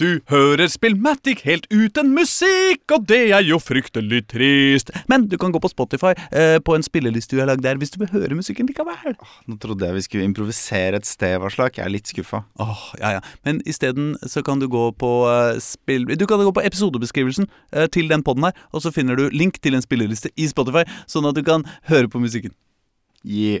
Du hører Spillmatic helt uten musikk, og det er jo fryktelig trist. Men du kan gå på Spotify eh, på en spilleliste du har lagd der, hvis du vil høre musikken likevel. Nå trodde jeg vi skulle improvisere et sted, Varslak. Jeg er litt skuffa. Åh, ja, ja. Men isteden så kan du gå på eh, spill... Du kan gå på episodebeskrivelsen eh, til den podden her, og så finner du link til en spilleliste i Spotify, sånn at du kan høre på musikken. Yeah.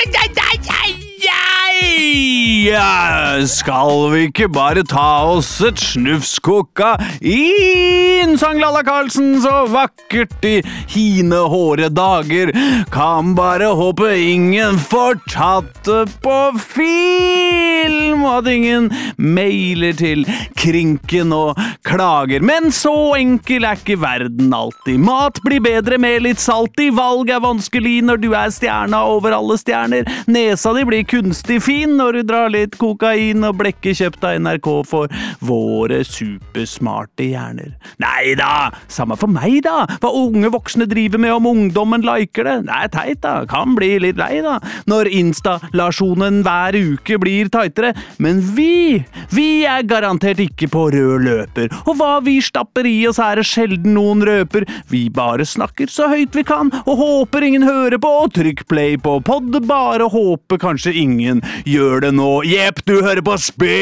Skal vi ikke bare ta oss et snufskokka inn, sang Lalla Karlsen så vakkert i hine håre dager. Kan bare håpe ingen får tatt det på film, og at ingen mailer til Krinken og klager. Men så enkel er ikke verden alltid. Mat blir bedre med litt salt i, valg er vanskelig når du er stjerna over alle stjerner. Nesa di blir kunstig fin når du drar litt kokain og blekker kjøpt av NRK for våre supersmarte hjerner. Nei da, samme for meg da, hva unge voksne driver med om ungdommen liker det. Det er teit da, kan bli litt lei da, når installasjonen hver uke blir tightere. Men vi, vi er garantert ikke på rød løper, og hva vi stapper i oss er det sjelden noen røper. Vi bare snakker så høyt vi kan, og håper ingen hører på, og trykk play på pod, bare håper kanskje ingen gjør det nå. Jepp, du hører på Spillmatic,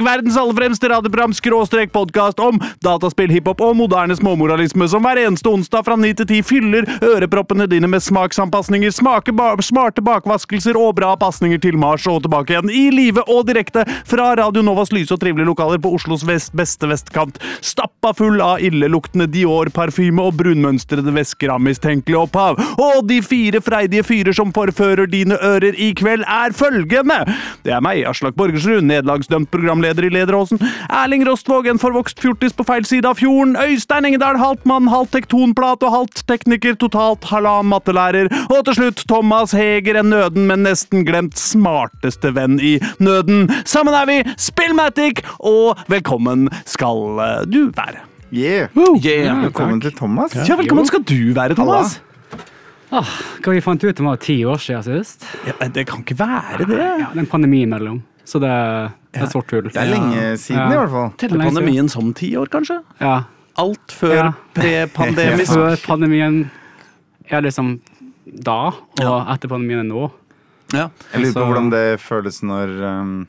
verdens aller fremste radioprogram, skråstrek podkast om dataspill, hiphop og moderne småmoralisme, som hver eneste onsdag fra 9 til 10 fyller øreproppene dine med smaksanpasninger, ba smarte bakvaskelser og bra pasninger til Mars og tilbake igjen, i live og direkte fra Radio Novas lyse og trivelige lokaler på Oslos vest beste vestkant, stappa full av illeluktende Dior-parfyme og brunmønstrede væsker av mistenkelig opphav. Og de fire freidige fyrer som forfører dine ører i kveld, er følgende. Det er meg, Aslak Borgersrud, nederlagsdømt programleder i Lederåsen. Erling Rostvåg, en forvokst fjortis på feil side av fjorden. Øystein Engedal, halvt mann, halvt tektonplat og halvt tekniker, totalt halvannen mattelærer. Og til slutt Thomas Heger, en nøden, men nesten glemt smarteste venn i nøden. Sammen er vi Spillmatic, og velkommen skal eh, du være. Yeah. Yeah. Velkommen til Thomas. Ja, velkommen skal du være, Thomas. Ah, hva vi fant ut det var ti år siden sist. Ja, det kan ikke være det. Ja, det er en pandemi imellom, så det, det er sort hull. Det er lenge siden, Ja. i hvert fall. Teller pandemien som ti år, kanskje? Ja. Alt før Ja. prepandemisk. Før pandemien er liksom da, og Ja. etter pandemien er nå. Ja. Jeg lurer på hvordan det føles når um,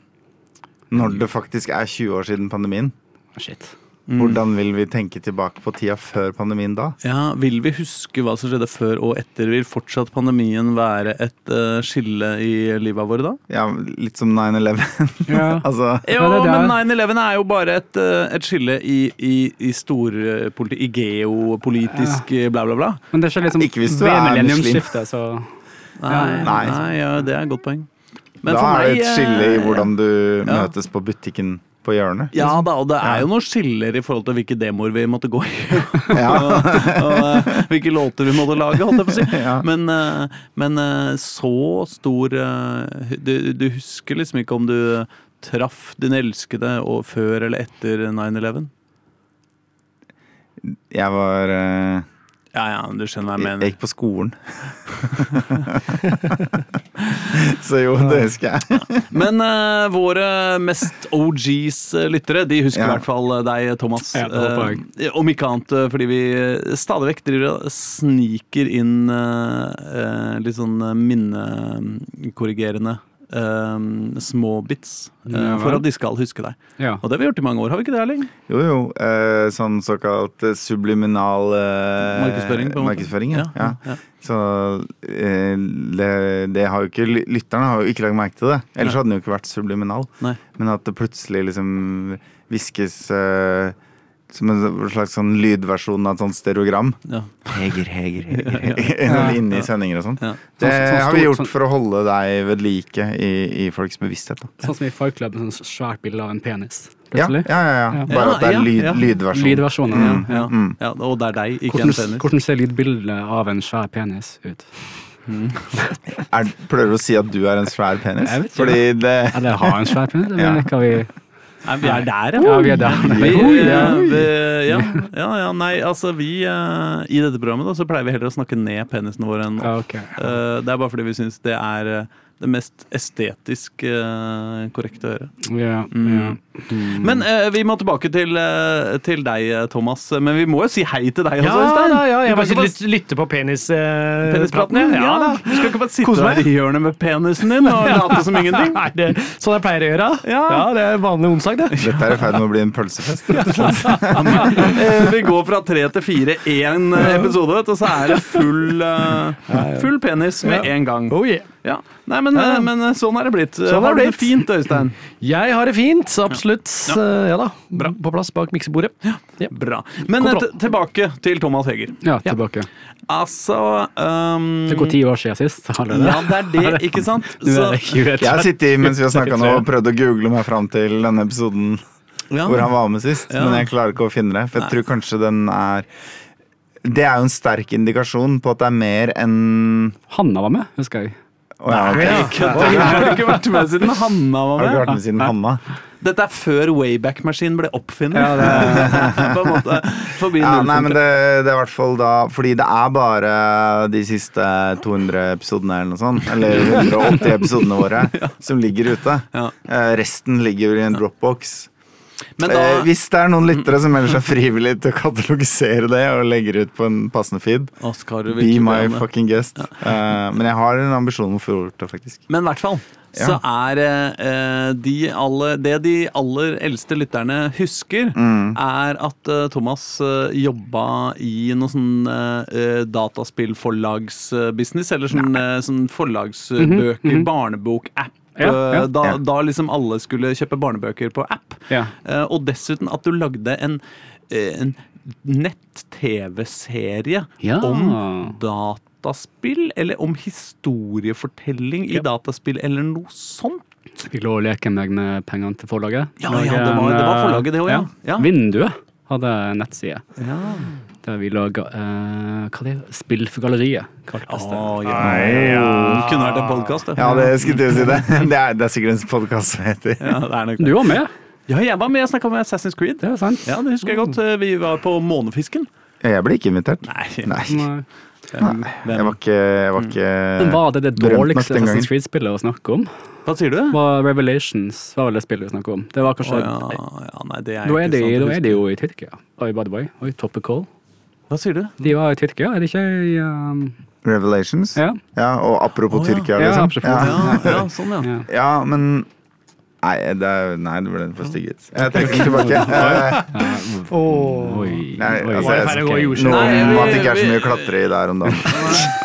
Når det faktisk er 20 år siden pandemien. Shit. Hvordan vil vi tenke tilbake på tida før pandemien da? ja, Vil vi huske hva som skjedde før og etter? Vil fortsatt pandemien være et uh, skille i livet vårt da? Ja, Litt som 9-11. Ja. altså, Jo, men 9-11 er jo bare et, eh, et skille i, i, i storpoliti... I geopolitisk ja. bla, bla, bla. Men det skjer liksom Ikke hvis du er millenniumsskiftet, så Nei, Nei. nei ja, det er et godt poeng. Men da for er det et skille i eh, hvordan du ja. møtes på butikken på hjørnet. Ja da, og det er jo noen skiller i forhold til hvilke demoer vi måtte gå i. Ja. og, og eh, hvilke låter vi måtte lage, holdt jeg på å si. Men, eh, men eh, så stor du, du husker liksom ikke om du traff din elskede og før eller etter 9-11? Jeg var Ja ja, du skjønner hva jeg mener. Jeg gikk på skolen. Så jo, det husker jeg. Men uh, våre mest OGs eh, lyttere, de husker i hvert fall eh, deg, Thomas. Ja. Eh, om ikke annet fordi vi stadig vekk driver og sniker inn uh, litt sånn minnekorrigerende eh, små bits uh, for at de skal huske deg. ja. Og det har vi gjort i mange år, har vi ikke det, Erling? Jo, jo. Uh, sånn såkalt eh, subliminal uh, Markedsføring, på en måte. markedsføring, ja. Ja, ja. ja. Så det, det har jo ikke Lytterne har jo ikke lagt merke til det. Ellers hadde den jo ikke vært subliminal. Nei. Men at det plutselig liksom hviskes eh, som en slags sånn lydversjon av et sånt stereogram. Ja. Heger, heger, heger. heger. Inne i sendinger og sånn. Ja. Det Sånn- sånn har vi gjort sånn- for å holde deg ved like i, i folks bevissthet. Da. Sånn som i Fight Club, med sånn svært bilde av en penis. Ja, ja, ja. Bare at det er lyd, ja. lydversjon. Lydversjonen. Mm, Ja. Ja. mm. ja, og det er deg, ikke Hvordan, en penis. hvordan ser lydbildet av en svær penis ut? Er, prøver du å si at du er en svær penis? Jeg vet ikke. Fordi det Eller har en svær penis? Det Ja. vi Nei, vi er der, Ja, vi er der. Vi, ja. vi, ja, ja, ja, nei, altså vi eh, I dette programmet da, så pleier vi heller å snakke ned penisene våre enn opp. ok. Eh, Det er bare fordi vi syns det er eh, det mest estetisk eh, korrekte å gjøre. Yeah, Mm. ja. Men eh, vi må tilbake til, eh, til deg, Thomas. Men vi må jo si hei til deg Ja også, Øystein. da, ja, jeg bare bare lytter, lytter på penis, Penispraten? Ja, da. Du skal ikke bare sitte Kose der i hjørnet med penisen din og late som ingenting. Er det sånn jeg pleier å gjøre? Ja. det er vanlig onsdag, det. Dette er i ferd med å bli en pølsefest. rett og slett. Vi går fra tre til fire én episode, vet og så er det full, full penis med en gang. Oh, yeah. Ja. Nei, men, ja. men eh, sånn er det blitt. Sånn Har du det fint, Øystein? Jeg har det fint, absolutt. Ja, Ja da. Bra. På plass bak miksebordet. Ja. Bra. Men eh, tilbake til Thomas Heger. ja, tilbake. Altså um, Det går ti år siden sist. allerede. Ja, det er det, ikke sant? Så, Jeg har sittet mens vi har snakka nå og prøvd å google meg fram til denne episoden ja. hvor han var med sist, Ja. men jeg klarer ikke å finne det. For jeg tror kanskje den er Det er jo en sterk indikasjon på at det er mer enn Hanna var med, husker jeg. Å ja, ok. Jeg kødder. Har du ikke vært med siden Hanna var med? Har du ikke vært med? siden Hanna? Dette er før Wayback-maskinen ble oppfunnet. Ja, det- På en måte. Forbi Ja, nei, men det, det er i hvert fall da Fordi det er bare de siste 200 episodene eller noe sånt, eller 180 episodene våre, som ligger ute. Ja. Eh, resten ligger i en dropbox. Men da, Eh, hvis det er noen lyttere som melder seg frivillig til å katalogisere det og legger ut på en passende feed, Oscar, be my fucking guest. Eh, men jeg har en ambisjon om å få gjort det, faktisk. Men i hvert fall så er eh, de alle, det de aller eldste lytterne husker, Mm. er at eh, Thomas uh, jobba i noe sånn uh, dataspillforlagsbusiness, eller sånn, eh, sånn forlagsbøker, barnebok-app. Ja, ja. eh, Da, Ja. da liksom alle skulle kjøpe barnebøker på app. Ja. Eh, og dessuten at du lagde en, eh, en nett-TV-serie Ja. om dataspill, eller om historiefortelling i Ja. dataspill, eller noe sånt. Lov å leke meg med pengene til forlaget. Ja, ja, det var- det var forlaget det også, ja. Ja. Vinduet hadde nettside. nettside der vi laga uh, Hva er det? Spill for galleriet, kaltes det. Oh, ja. Kunne vært en podkast, det. Ja, det skulle til å si det. Det er, det er sikkert en podkast som heter Ja, det er nok det. Du var med, Ja, jeg var med og snakka med Assassin's Creed. det er sant. Ja, det husker jeg godt. Eh, Vi var på Månefisken. Jeg ble ikke invitert. Nei. Nei. Nei. Jeg var ikke, jeg var ikke Men var det det dårligste. Assassin's Creed-spillet å snakke om? Hva sier du? Var Revelations var vel det spillet vi snakket om. Det var kanskje... kanskje ja, ja, nei, det er Da er ikke de, da er de jo i Tyrkia. Oi, by the way. Oi, topical. Hva sier du? De var i Tyrkia, er det ikke i um, Revelations. Ja. Ja, og apropos oh, ja. Tyrkia, Ja, liksom. Ja. Ja, ja, sånn, ja. ja. ja, men Nei, det, er, nei, det ble for stygg ut. Jeg trekker den tilbake. Oi. Nei, altså, jeg Noe Nei, om vi- at det ikke er så mye å klatre i der om dagen.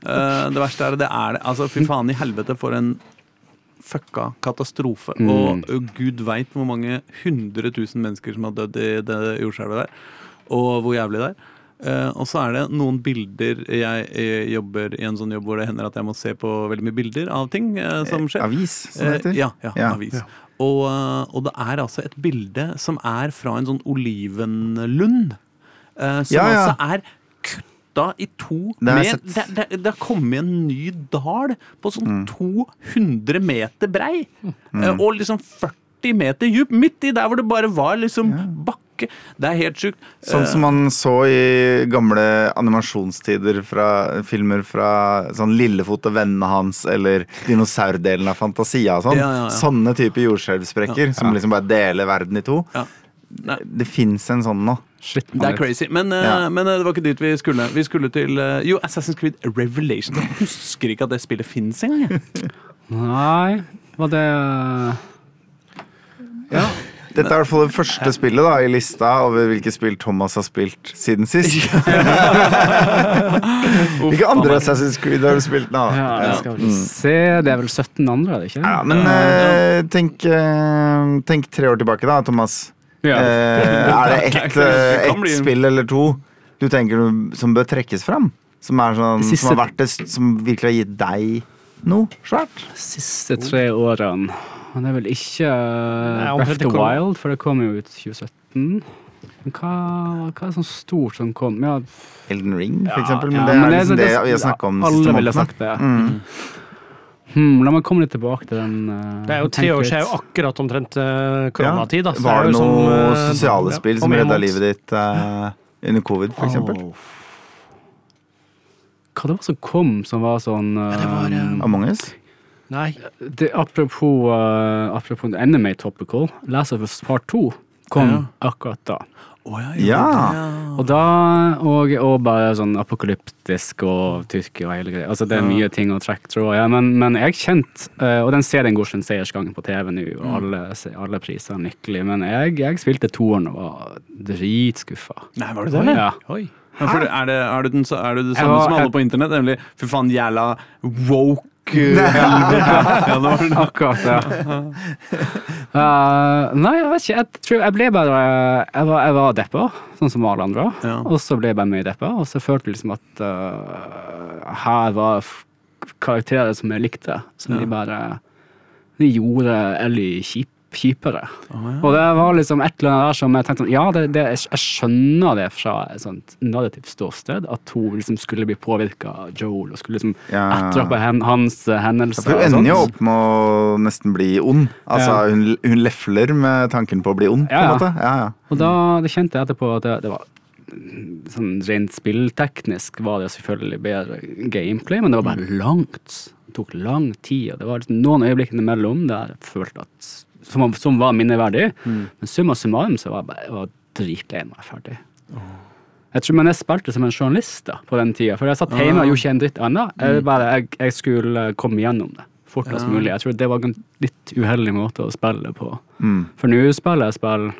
Eh, det verste er det er det. Altså, fy faen i helvete for en fucka katastrofe. Mm. Og gud veit hvor mange hundre tusen mennesker som har dødd i det jordskjelvet der. Og hvor jævlig det er. Uh, og så er det noen bilder jeg, jeg, jobber i en sånn jobb hvor det hender at jeg må se på veldig mye bilder av ting uh, som skjer. Avis, som det heter. Uh, ja, ja, Ja. avis. Og, eh, og det er altså et bilde som er fra en sånn olivenlund. eh, som Ja, ja. altså er kutta i to Det har med, jeg det, sett. det, det har kommet en ny dal på sånn Mm. 200 meter brei. eh, Og liksom 40 meter djup. Midt i der hvor det bare var liksom bakke. Det er helt sjukt. Sånn som man så i gamle animasjonstider fra filmer fra sånn Lillefot og vennene hans, eller dinosaurdelen av Fantasia og sånn. Ja, ja, ja. Sånne typer jordskjelvsprekker som liksom bare deler verden i to. Ja. Nei, Det fins en sånn nå. Shit, det er crazy. Men, ja. uh, men eh, det var ikke dit vi skulle. Vi skulle til uh, Jo, Assassin's Creed Revelation. Jeg husker ikke at det spillet fins engang. Nei, var det uh, Dette er i hvert fall det første spillet da i lista over hvilke spill Thomas har spilt siden sist. Hvilke andre Assassin's Creed har du spilt nå? Ja, det, skal vi se Det er vel 17 andre, er det ikke? Ja, men uh, tenk, uh, tenk tre år tilbake, da, Thomas. Ja. Eh, er det ett et spill eller to du tenker du- som bør trekkes fram? Som, er sånn, siste- som har vært det som virkelig har gitt deg noe svært? Siste tre årene. Og det er vel ikke uh, Nei, Breath of the kom- Wild, for det kom jo ut 2017. Men hva, hva er sånn stort som kom? Ja, Elden Ring, for Ja, eksempel. Men ja, det er men det- liksom det, det- vi har snakka om alle ville sagt det. Mm. Hmm, la meg komme litt tilbake til den. Uh, Det er jo tre år siden, akkurat omtrent uh, koronatid. da. så Var det noen som, eh, sosiale spill om som redda livet ditt eh, under covid, for eksempel? Åh. Hva det var som kom som var sånn Ja, det var, eh, Among us? Nei. det, apropos, uh, apropos anime topical, Last of Us Part 2 kom Ja. akkurat da. Oh, ja, Ja. Og da, og, og bare sånn apokalyptisk og tyrk og hele greia. Altså det er mye ting å trekke tråder ja, men, men jeg kjente uh, Og den serien går sin seiersgang på TV nå, og alle, alle priser er lykkelige. Men jeg, jeg spilte toeren og var dritskuffa. Nei, var det det? Ja. Oi. Ja, er, det, er, du den, sa- er du det samme var- som alle jeg- på internett? Nemlig fy faen, jævla woke ja, det var det. Akkurat, ja. Uh, nei, jeg vet ikke. Jeg tror jeg ble bare Jeg var, jeg var deppa, sånn som alle andre. Ja. Og så ble jeg bare mye deppa, og så følte jeg liksom at uh, her var karakterer som jeg likte, som de bare De gjorde Ellie kjip, kjipere. Og det var liksom et eller annet der som jeg tenkte sånn, Ja, det, det, jeg, skjønner det fra et sånt narrativt ståsted, at hun liksom skulle bli påvirka av Joel og skulle liksom Ja. etterappa hen, hans eh, hendelser. For hun ender jo opp med å nesten bli ond. Altså, Ja. hun, hun lefler med tanken på å bli ond, på Ja, en måte. Ja, ja. Og da det kjente jeg etterpå at det, det var sånn rent spillteknisk var det selvfølgelig bedre gameplay, men det var bare langt. Det tok lang tid, og det var liksom noen øyeblikk imellom der jeg følte at som, som var minneverdig, men summa summarum så var jeg bare jeg var dritlei når jeg var ferdig. Jeg tror men jeg spilte som en journalist da, på den tida, for jeg satt hjemme og gjorde ikke en dritt annet. Jeg, bare, jeg, jeg skulle komme gjennom det fortest mulig. Jeg tror det var en litt uheldig måte å spille på. Mm. For nå spiller jeg spill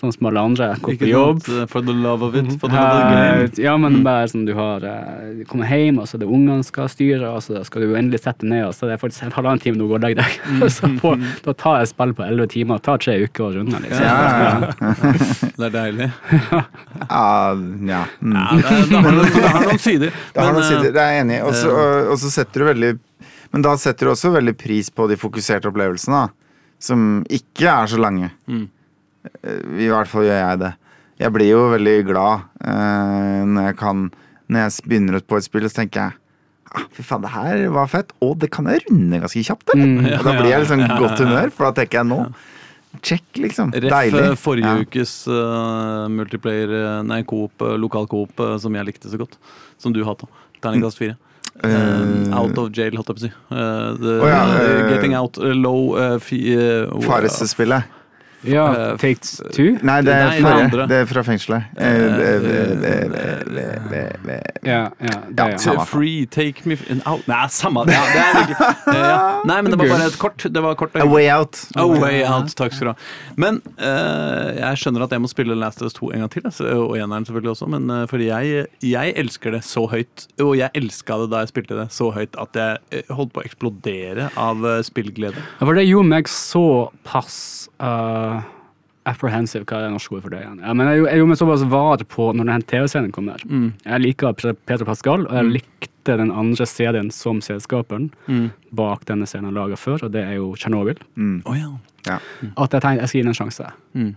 sånn som alle andre. Går på jobb. For the love of it. For the love of the. Eh, ja, men bare sånn du har eh, Du kommer hjem, og så er det ungene skal styre, og så skal du endelig sette deg ned, og så er det faktisk en halvannen time du går og legger deg. så på, da tar jeg spill på elleve timer. Det tar tre uker å runde, liksom. Ja, ja, Det er deilig. ja. ja. Mm. Ja, det, det, har, noen, det har noen sider. Det har men, noen sider, eh, det er jeg enig i. Og så setter du veldig Men da setter du også veldig pris på de fokuserte opplevelsene, da. Som ikke er så lange. Mm. Eh, I hvert fall gjør jeg det. Jeg blir jo veldig glad eh, når jeg kan Når jeg begynner på et spill, så tenker jeg ah, Fy faen, det her var fett. Og det kan jeg runde ganske kjapt? Mm. Og da blir jeg liksom i godt humør, for da tenker jeg nå Check, liksom. Ref Deilig. Ref forrige Ja. ukes uh, multiplayer, eh, nei, coop, uh, lokal coop, eh, som jeg likte så godt. Som du hata. Terningkast fire. Uh, out of jail, holdt jeg på å si. Uh, the, oh, ja, eh, eh, getting out, eh, low uh, eh, Farespillet. Ja, Eh, Take Two? Nei, det er Nei, det forrige. Det er fra fengselet. Ja, ja, det, Ja, ja. samme. To free, take me out Nei, samme ja, det. Er eh, ja. Nei, men det var bare et kort. Det var kort A Way Out. A way out, takk skal du ha. Men eh, jeg skjønner at jeg må spille Last of Us 2 en gang til. altså, Og eneren selvfølgelig også, men fordi jeg, jeg elsker det så høyt. Og jeg elska det da jeg spilte det så høyt at jeg holdt på å eksplodere av spillglede. For det jo meg såpass uh, apprehensive, hva er det norske ordet for det igjen? Ja, men jeg, jeg gjorde meg såpass var på når den TV-serien kom der. Mm. Jeg liker Peter Pascal, og jeg likte den andre serien som selskaperen Mm. bak denne serien han laga før, og det er jo Tsjernobyl. Mm. Oh, ja. Ja. At jeg tenkte jeg skal gi den en sjanse. Mm.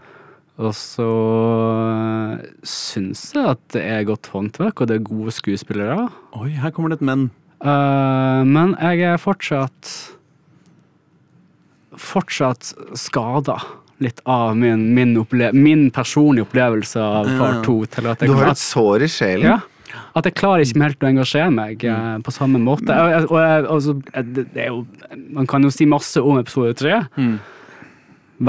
Og så øh, syns jeg at det er godt håndverk, og det er gode skuespillere. Oi, her kommer det et men. Uh, men jeg er fortsatt Fortsatt skada litt av min, min, opple min personlige opplevelse av Far 2. Til at jeg, Du har et sår i sjelen. ja, at jeg klarer ikke helt å engasjere meg mm. på samme måte. Og, og, og altså, er jo, man kan jo si masse om episode tre. Mm.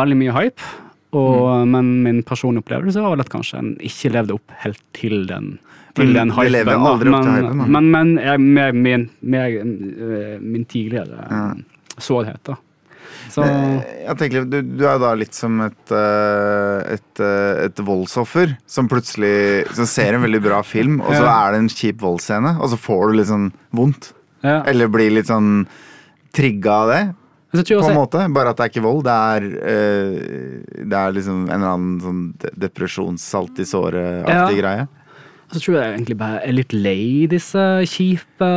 Veldig mye hype. Og, Men min personlige opplevelse var vel at kanskje en ikke levde opp helt til den til den hypen. lever aldri opp til men. Men, men jeg, med, med, med, øh, min tidligere Ja. sårhet, da. Så Jeg tenker, du, du er da litt som et, eh, et, eh, et voldsoffer som plutselig som ser en veldig bra film, og så er det en kjip voldsscene, og så får du litt sånn vondt. ja. Eller blir litt sånn trigga av det, jeg på en måte. Bare at det er ikke vold. Det er, øh, det er liksom en eller annen sånn de- depresjonssalt i såret-aktig Ja. greie. så tror jeg egentlig bare er litt lei disse kjipe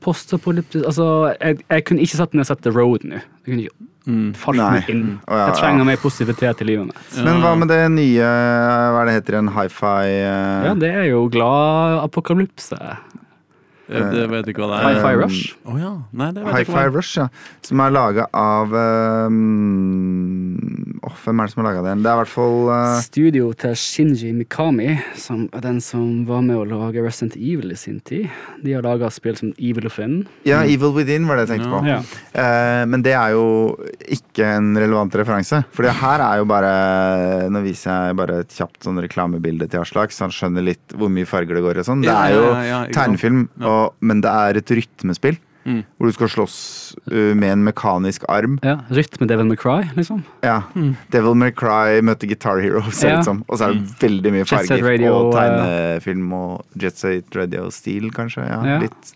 postapolyptiske Altså, jeg, jeg kunne ikke satt ned og sett The Road nå. Jeg kunne ikke Mm. falt Nei. meg inn. Oh, ja, Jeg trenger mer positivitet i livet mitt. Men hva med det nye Hva er det heter igjen? Hi-fi Uh... Ja, det er jo glad apokalypse. Jeg, jeg vet ikke hva det er. Hi-Fi Rush. Oh, ja. Nei, det vet Hi-Fi. Rush, ja. Som er laga av um, åh, Hvem er det som har laga den? Det er i hvert fall uh, Studio til Shinji Mikami, som er den som var med å lage Resident Evil i sin tid. De har laga spill som Evil Within. Ja, Evil Within var det jeg tenkte på. Ja. Uh, men det er jo ikke en relevant referanse. For det her er jo bare Nå viser jeg bare et kjapt sånn reklamebilde til Aslak, så han skjønner litt hvor mye farger det går i og sånn. Det er jo tegnefilm, og, men det er et rytmespill. Mm. Hvor du skal slåss uh, med en mekanisk arm. Ja, Rytme Devil McCry, liksom. Ja. Devil McCry møtte møter Guitar Hero, ser det ut som. Og så er det veldig mye Jet Set farger. Radio, og tegnefilm og Jet Set Radio-stil, kanskje. Ja, Ja. litt.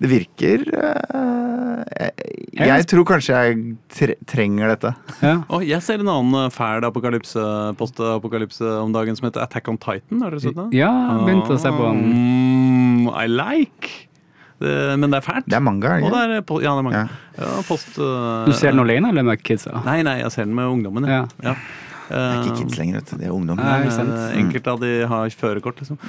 Det virker uh, jeg, Jeg- tror kanskje jeg tre trenger dette. Ja. oh, jeg ser en annen fæl apokalypse, post-apokalypse om dagen som heter Attack on Titan. Har dere sett den? ja, begynte å se på den. Mm, I like. Det, men det er fælt. Det er manga, det Og det er, ja, det er manga. Ja. Ja, post, uh, Du ser den alene eller med kidsa? Nei, nei, jeg ser den med ungdommen. Ja. Ja. Det er ikke kids lenger, vet du. Det er ungdom. Nei, Eh, ikke sant. Enkelte av de har førerkort, liksom.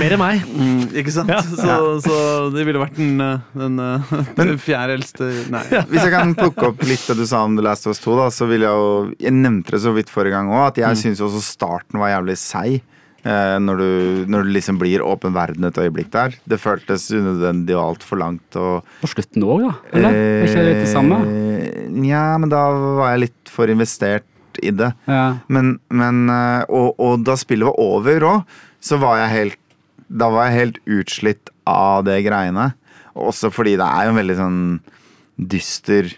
Mer enn meg. Mm, ikke sant? Så, så det ville vært den, eh, den, eh, den fjerde eldste Nei. Hvis jeg kan plukke opp litt det du sa om The Last of Us 2, da, så vil jeg jo Jeg nevnte det så vidt forrige gang òg, at jeg Mm. syns også starten var jævlig seig. Eh, når, du, når du, liksom blir åpen verden et øyeblikk der. Det føltes unødvendig og altfor langt. Og, På slutten òg, da? Eller? Er ikke det litt det samme? Eh, Nja, men da var jeg litt for investert i det. Ja. Men, men eh, og, og da spillet var over òg, så var jeg helt Da var jeg helt utslitt av det greiene. Også fordi det er jo en veldig sånn dyster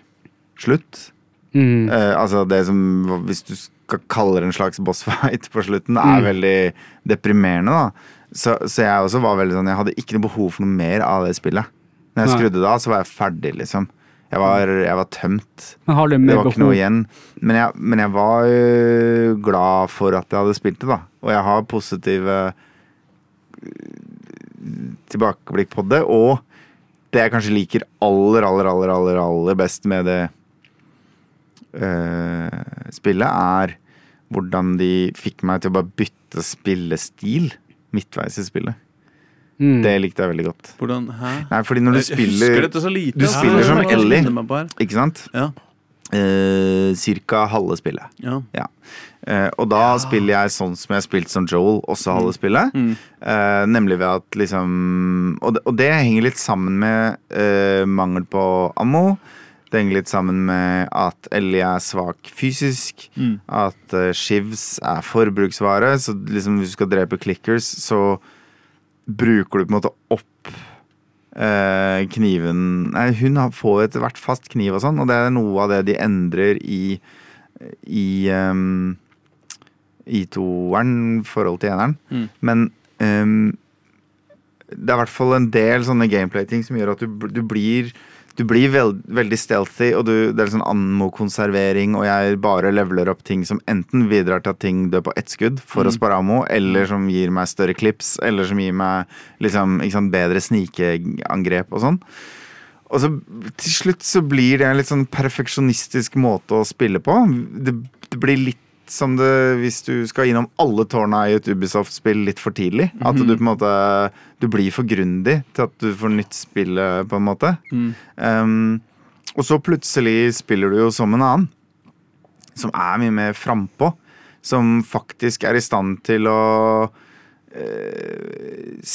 slutt. Mm. Eh, altså det som Hvis du skal kalle det en slags boss fight på slutten, er Mm. veldig deprimerende, da. Så, så jeg også var veldig sånn Jeg hadde ikke noe behov for noe mer av det spillet. Når jeg Nei. skrudde det av, så var jeg ferdig, liksom. Jeg var, jeg var tømt. Det mer var ikke noe igjen. Men jeg, men jeg var øh, glad for at jeg hadde spilt det, da. Og jeg har positive øh, tilbakeblikk på det. Og det jeg kanskje liker aller, aller, aller, aller, aller best med det øh, spillet, er hvordan de fikk meg til å bare bytte spillestil midtveis i spillet. mm. Det likte jeg veldig godt. Hvordan Hæ? Nei, fordi når du Jeg spiller husker dette så lite. du spiller som Ellie. Ikke sant? Ja. Uh, cirka halve spillet. ja. Ja. Uh, og da spiller jeg sånn som jeg har spilt som Joel, også halve spillet. Mm. Uh, nemlig ved at liksom Og det, og det henger litt sammen med eh, mangel på ammo. Det henger litt sammen med at Ellie er svak fysisk. Mm. At uh, Shivs er forbruksvare. Så liksom hvis du skal drepe clickers, så bruker du på en måte opp uh, kniven Nei, hun får etter hvert fast kniv og sånn, og det er noe av det de endrer i i um, i toeren forhold til eneren. Mm. Men um, det er i hvert fall en del sånne gameplay-ting som gjør at du, du blir du blir veld, veldig stealthy, og du, det er sånn ammo-konservering, og jeg bare leveler opp ting som enten bidrar til at ting dør på ett skudd for å spare ammo, eller som gir meg større klips, eller som gir meg liksom, sant, bedre snikeangrep og sånn. Og så til slutt så blir det en litt sånn perfeksjonistisk måte å spille på. Det, det blir litt som det hvis du skal innom alle tårna i et Ubisoft-spill litt for tidlig. At du på en måte Du blir for grundig til at du får nytt spillet, på en måte. Um, og så plutselig spiller du jo som en annen. Som er mye mer frampå. Som faktisk er i stand til å uh,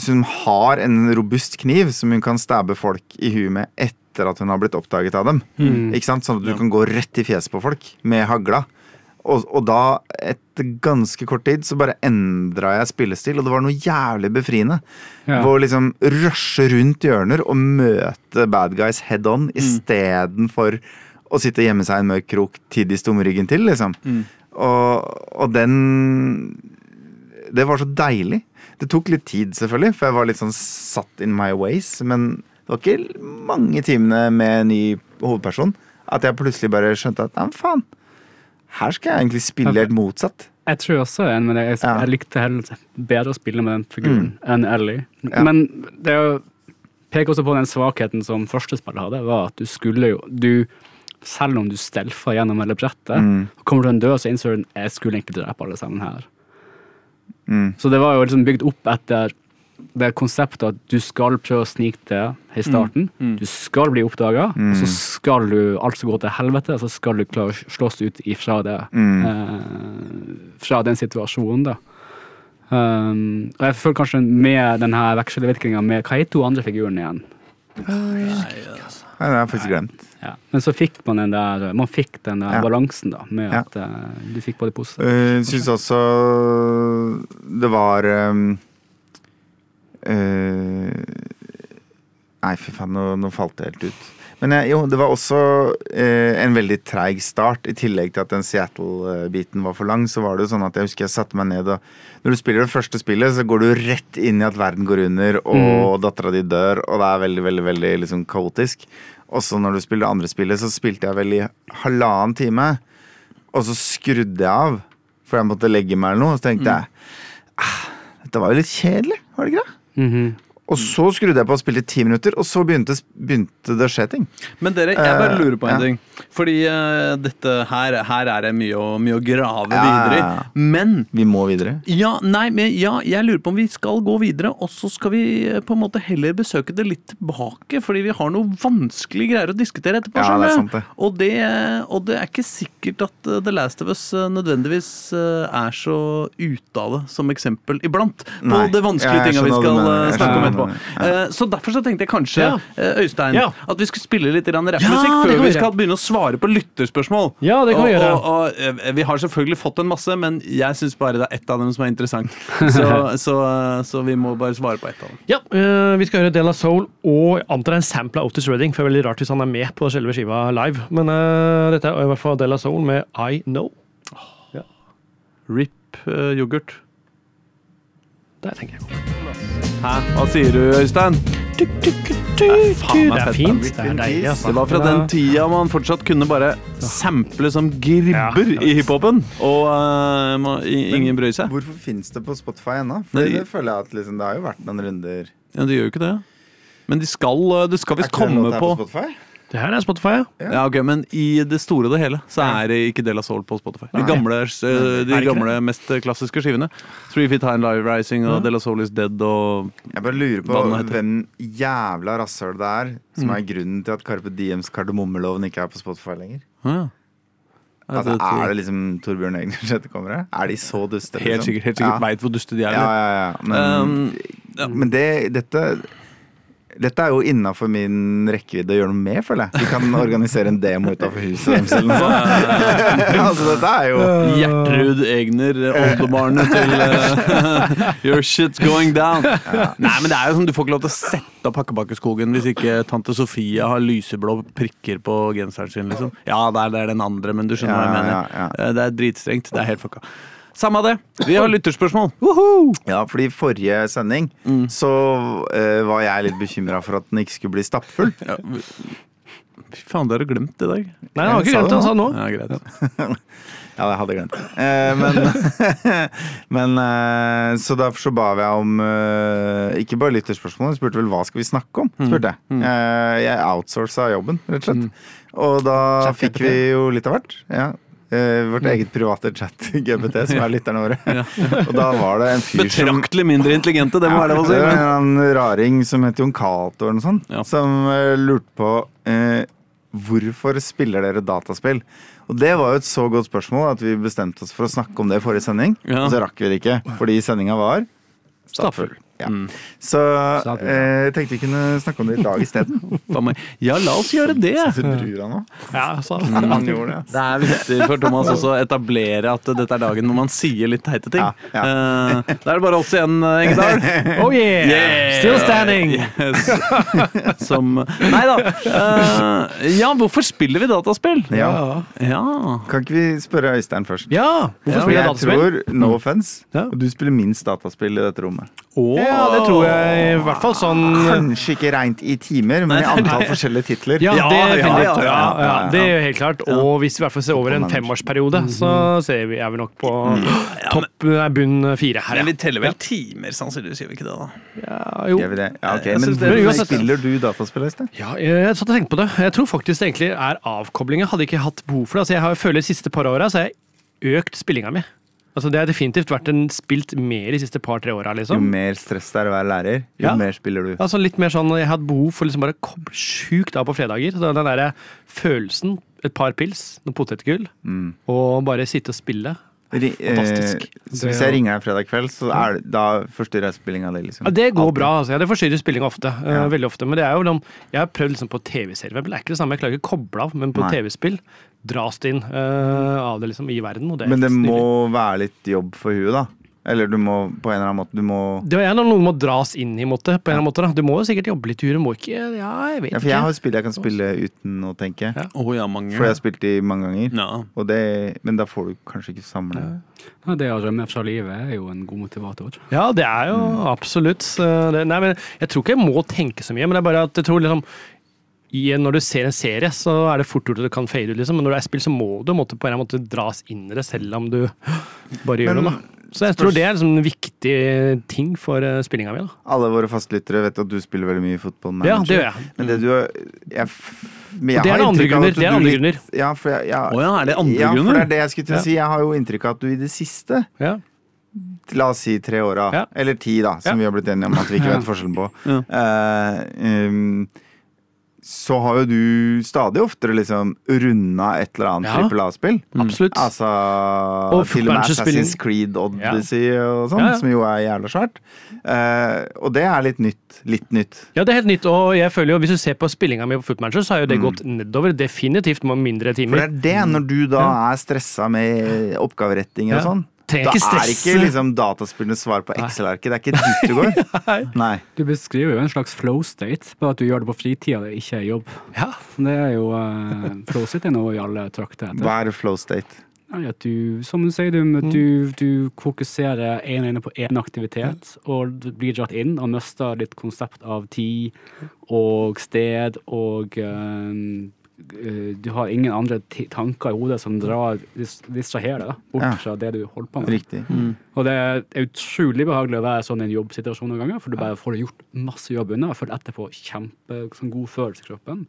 Som har en robust kniv som hun kan stabbe folk i huet med etter at hun har blitt oppdaget av dem. Ikke sant? Sånn at du kan gå rett i fjeset på folk med hagla. Og, og da, etter ganske kort tid, så bare endra jeg spillestil, og det var noe jævlig befriende. Ja. Å liksom rushe rundt hjørner og møte bad guys head on Mm. istedenfor å sitte og gjemme seg i en mørk krok til de stummer ryggen til, liksom. Mm. Og, og den Det var så deilig. Det tok litt tid, selvfølgelig, for jeg var litt sånn satt in my ways. Men det var ikke mange timene med en ny hovedperson at jeg plutselig bare skjønte at nei, faen. Her skal jeg egentlig spille helt motsatt. Jeg tror også jeg er enig med deg. Jeg, jeg likte heller bedre å spille med den figuren enn Ellie. Ja. Men det å peke også på den svakheten som første spillet hadde, var at du skulle jo du, Selv om du stelfa gjennom hele brettet, Mm. kommer du til en død, så innser du jeg skulle egentlig drepe alle sammen her. Mm. Så det var jo liksom bygd opp etter det konseptet at du skal prøve å snike det i starten. Du skal bli oppdaga, og så skal du altså gå til helvete, og så skal du klare å slåss ut ifra det. Eh, fra den situasjonen, da. Um, og jeg føler kanskje med denne vekselvirkninga med Hva heter to andre figurene igjen? Nei, det har jeg faktisk glemt. Ja. Men så fikk man den der Man fikk den der Ja. balansen, da, med Ja. at uh, du fikk både pose Jeg syns også det var um, eh, Nei, fy faen, nå, nå falt det helt ut. Men eh, jo, det var også eh, en veldig treig start. I tillegg til at den Seattle-biten var for lang, så var det jo sånn at jeg husker jeg satte meg ned og Når du spiller det første spillet, så går du rett inn i at verden går under, og dattera di dør, og det er veldig, veldig, veldig liksom kaotisk. Også når du spiller det andre spillet, så spilte jeg vel i halvannen time. Og så skrudde jeg av, for jeg måtte legge meg eller noe. Og så tenkte jeg ah, dette var jo litt kjedelig, var det ikke det? Mm-hmm. Og så skrudde jeg på og spilte ti minutter, og så begynte, begynte det å skje ting. Men dere, jeg bare Eh, lurer på en ja. ting. Fordi uh, dette her, her er det mye mye å grave Ja, videre ja, ja. i. Men Vi må videre. ja, nei, men ja, jeg lurer på om vi skal gå videre, og så skal vi eh, på en måte heller besøke det litt tilbake. Fordi vi har noe vanskelige greier å diskutere etterpå. Ja, det er sant det. Og, det, og det er ikke sikkert at The Last of Us nødvendigvis er så ute av det som eksempel iblant. På Nei, det vanskelige tinga vi skal snakke om etterpå. mener. Eh, Så derfor så tenkte jeg kanskje, Ja. eh, Øystein, Ja. at vi skulle spille litt rappmusikk Ja, før vi vi skal begynne å svare på lytterspørsmål. Ja, det kan vi gjøre. Og, og, eh, vi har selvfølgelig fått en masse, men jeg syns bare det er ett av dem som er interessant. Så, så, så vi må bare svare på ett av dem. Ja, Vi skal høre Dela Soul og antar en sample av Otis Redding. For det er veldig rart hvis han er med på selve skiva live. Men uh, dette er i hvert fall Dela Soul med I Know. Rip uh, yoghurt. Der tenker jeg. Hæ? Hva sier du, Øystein? Det faen meg er fett, fint. Det er deilig, altså. Det var fra den tida man fortsatt kunne bare sample som gribber Ja. i hiphopen, og uh, må, i- ingen bryr seg. Hvorfor fins det på Spotify ennå? For Nei. det føler jeg at liksom, det har jo vært noen runder. Ja, det gjør jo ikke det. Men de skal, eh, det skal visst komme på på Spotify? Det her er Spotify, ja. Ja. Ja, ok, Men i det store og det hele så er det ikke Del av Soul på Spotify. De gamle, eh, de gamle mest klassiske skivene. Three Feet High and Live Rising og Del av Soul Is Dead og Jeg bare lurer på hvem jævla rasshøl det er som Mm. er grunnen til at Carpe Diems kardemommeloven ikke er på Spotify lenger. ja. Ja, Altså, er det liksom Torbjørn Egners etterkommere? Er de så duste? Helt liksom? sikkert. helt sikkert Ja. Veit hvor duste de er. Ja, ja, ja. Men, Um, ja. men det, dette dette er jo innafor min rekkevidde å gjøre noe med, føler jeg. Vi kan organisere en demo utafor huset deres eller noe sånt. altså, dette er jo Gjertrud Egner, oldebarnet til uh, Your shit's going down. Nei, men det er jo sånn, Du får ikke lov til å sette opp Hakkebakkeskogen hvis ikke tante Sofia har lyseblå prikker på genseren sin. liksom. Ja, det er, det er den andre, men du skjønner hva jeg mener. ja, ja. Eh, Det er dritstrengt. Det er helt fucka. Samme det. Vi har lytterspørsmål. Ja, fordi i forrige sending Mm. så uh, var jeg litt bekymra for at den ikke skulle bli stappfull. Ja. Fy faen, det har du glemt i dag. Nei, han har ikke glemt det, det han sa nå. Ja, greit. Ja, jeg hadde glemt. Eh, men men eh, Så derfor så ba jeg om eh, ikke bare lytterspørsmål, jeg spurte vel hva skal vi snakke om? spurte jeg. Eh, jeg outsourca jobben, rett og slett. Og da fikk vi jo litt av hvert. Ja. Eh, vårt eget private chat-GPT, som er lytterne våre. Og da var det en fyr som Betraktelig mindre intelligente, det må være lov å si. det var Men. en raring som het Jon Cato eller noe sånt, Ja. som eh, lurte på eh, hvorfor spiller dere dataspill? Og det var jo et så godt spørsmål at vi bestemte oss for å snakke om det i forrige sending. Ja. Og så rakk vi det ikke, fordi sendinga var Stappfull. Ja. Mm. Så eh, jeg tenkte vi kunne snakke om det i dag isteden. Ja, la oss gjøre det. Så nå. Ja, så. Han gjorde det. Det er viktig for Thomas også å etablere at dette er dagen hvor man sier litt teite ting. Ja, ja. Eh, Da er det bare oss igjen, eh, Engedal. Oh yeah! Yeah! Still standing! Yes. Som Nei da. Eh, ja, hvorfor spiller vi dataspill? Ja. Ja. Kan ikke vi spørre Øystein først? Ja, hvorfor For spiller jeg jeg dataspill? tror, no offense, Ja. du spiller minst dataspill i dette rommet. Ja, det tror jeg i hvert fall sånn Kanskje ikke rent i timer, men i antall forskjellige titler. Ja, det er, ja, Ja. Det er jo helt klart. Og hvis vi i hvert fall ser over en femårsperiode, så ser vi, er vi nok på topp nei, bunn fire her. Men vi teller vel timer, sannsynligvis, gjør vi ikke det? da? Ja, jo. Gjør vi det? Ja, ok. Men hvor spiller du dataspill, Øystein? Ja, jeg satt og tenkte på det. Jeg tror faktisk det egentlig er avkoblinga. Hadde ikke hatt behov for det. Altså, jeg har, føler de siste par åra så har jeg økt spillinga mi. Altså, det har definitivt vært en spilt mer de siste par-tre åra, Jo liksom. mer stress det er å være lærer, jo Ja. mer spiller du. Altså litt mer sånn, Jeg hatt behov for liksom bare å koble sjukt av på fredager. Så den der følelsen, et par pils, noe potetgull, Mm. og bare sitte og spille. Ri- eh, Fantastisk. så hvis jeg ringer deg fredag kveld, så er det, da forstyrrer jeg spillinga di, liksom. Ja, Det går Alt. bra. altså. Ja, det forstyrrer spillinga ofte. Ja. Uh, veldig ofte. Men det er jo noen, jeg har prøvd liksom på TV-serier. Det er ikke det samme. Jeg klarer ikke å koble av, men på TV-spill dras det inn uh, av det liksom i verden. Og det Men det må være litt jobb for huet, da. Eller du må på en eller annen måte Du må Det er noe må dras inn i, måte, på en eller annen måte. da. Du må jo sikkert jobbe litt i huet. Du må ikke Ja, jeg vet Ja, for jeg ikke. har spill jeg kan spille uten å tenke. Ja. Oh, ja, mange. For jeg har spilt de mange ganger. Ja. Og det, men da får du kanskje ikke samle Ja, det å rømme fra livet er jo en god motivator. Ja, det er jo Mm. absolutt eh, det, Nei, men jeg tror ikke jeg må tenke så mye, men det er bare at jeg tror liksom i, Når du ser en serie, så er det fort gjort at du kan fade ut, liksom. Men når det er spill, så må du måtte, på en måte dras inn i det, selv om du bare gjør Men noe. da. Så jeg tror det er liksom en viktig ting for uh, spillinga mi. da. Alle våre fastlyttere vet at du spiller veldig mye fotball. Ja, det gjør jeg. Men det du har jeg, men jeg det er har det andre grunner, det er andre andre litt- grunner. Ja, for jeg, jeg, Å ja, er det andre ja, for det er det jeg skulle til Ja. å si. Jeg har jo inntrykk av at du i det siste Ja. La oss si tre åra, Ja. eller ti, da, som vi har blitt enige om at vi ikke vet forskjellen på. Ja. uh, um, så har jo du stadig oftere liksom runda et eller annet Ja. trippel A-spill. Absolutt. Altså Og til og med Assassin's Creed Odyssey og sånn, Ja, ja. som jo er jævla svært. Uh, og det er litt nytt. Litt nytt. Ja, det er helt nytt, og jeg føler jo, hvis du ser på spillinga mi på Footmanager, så har jo det Mm. gått nedover. Definitivt med mindre For det timer. er det, når du da er stressa med oppgaveretting og Ja. sånn. Trenger Da ikke er ikke liksom dataspillenes svar på Excel-arket. Det er ikke dit du går. Nei. Du beskriver jo en slags flow state, bare at du gjør det på fritida, det ikke er jobb. Ja. Det er jo uh, Flow state er noe i alle trakter etter. Hva er flow state? Nei, at du, som du sier, du, du, du fokuserer ene øyne på én aktivitet, og du blir dratt inn og mister ditt konsept av tid og sted, og eh, du har ingen andre tanker i hodet som drar, dis- distraherer deg da, bort Ja. fra det du holder på med. Riktig. Og det er utrolig behagelig å være sånn i en jobbsituasjon noen ganger, for du bare får gjort masse jobb unna, og føler etterpå kjempe sånn god følelse i kroppen.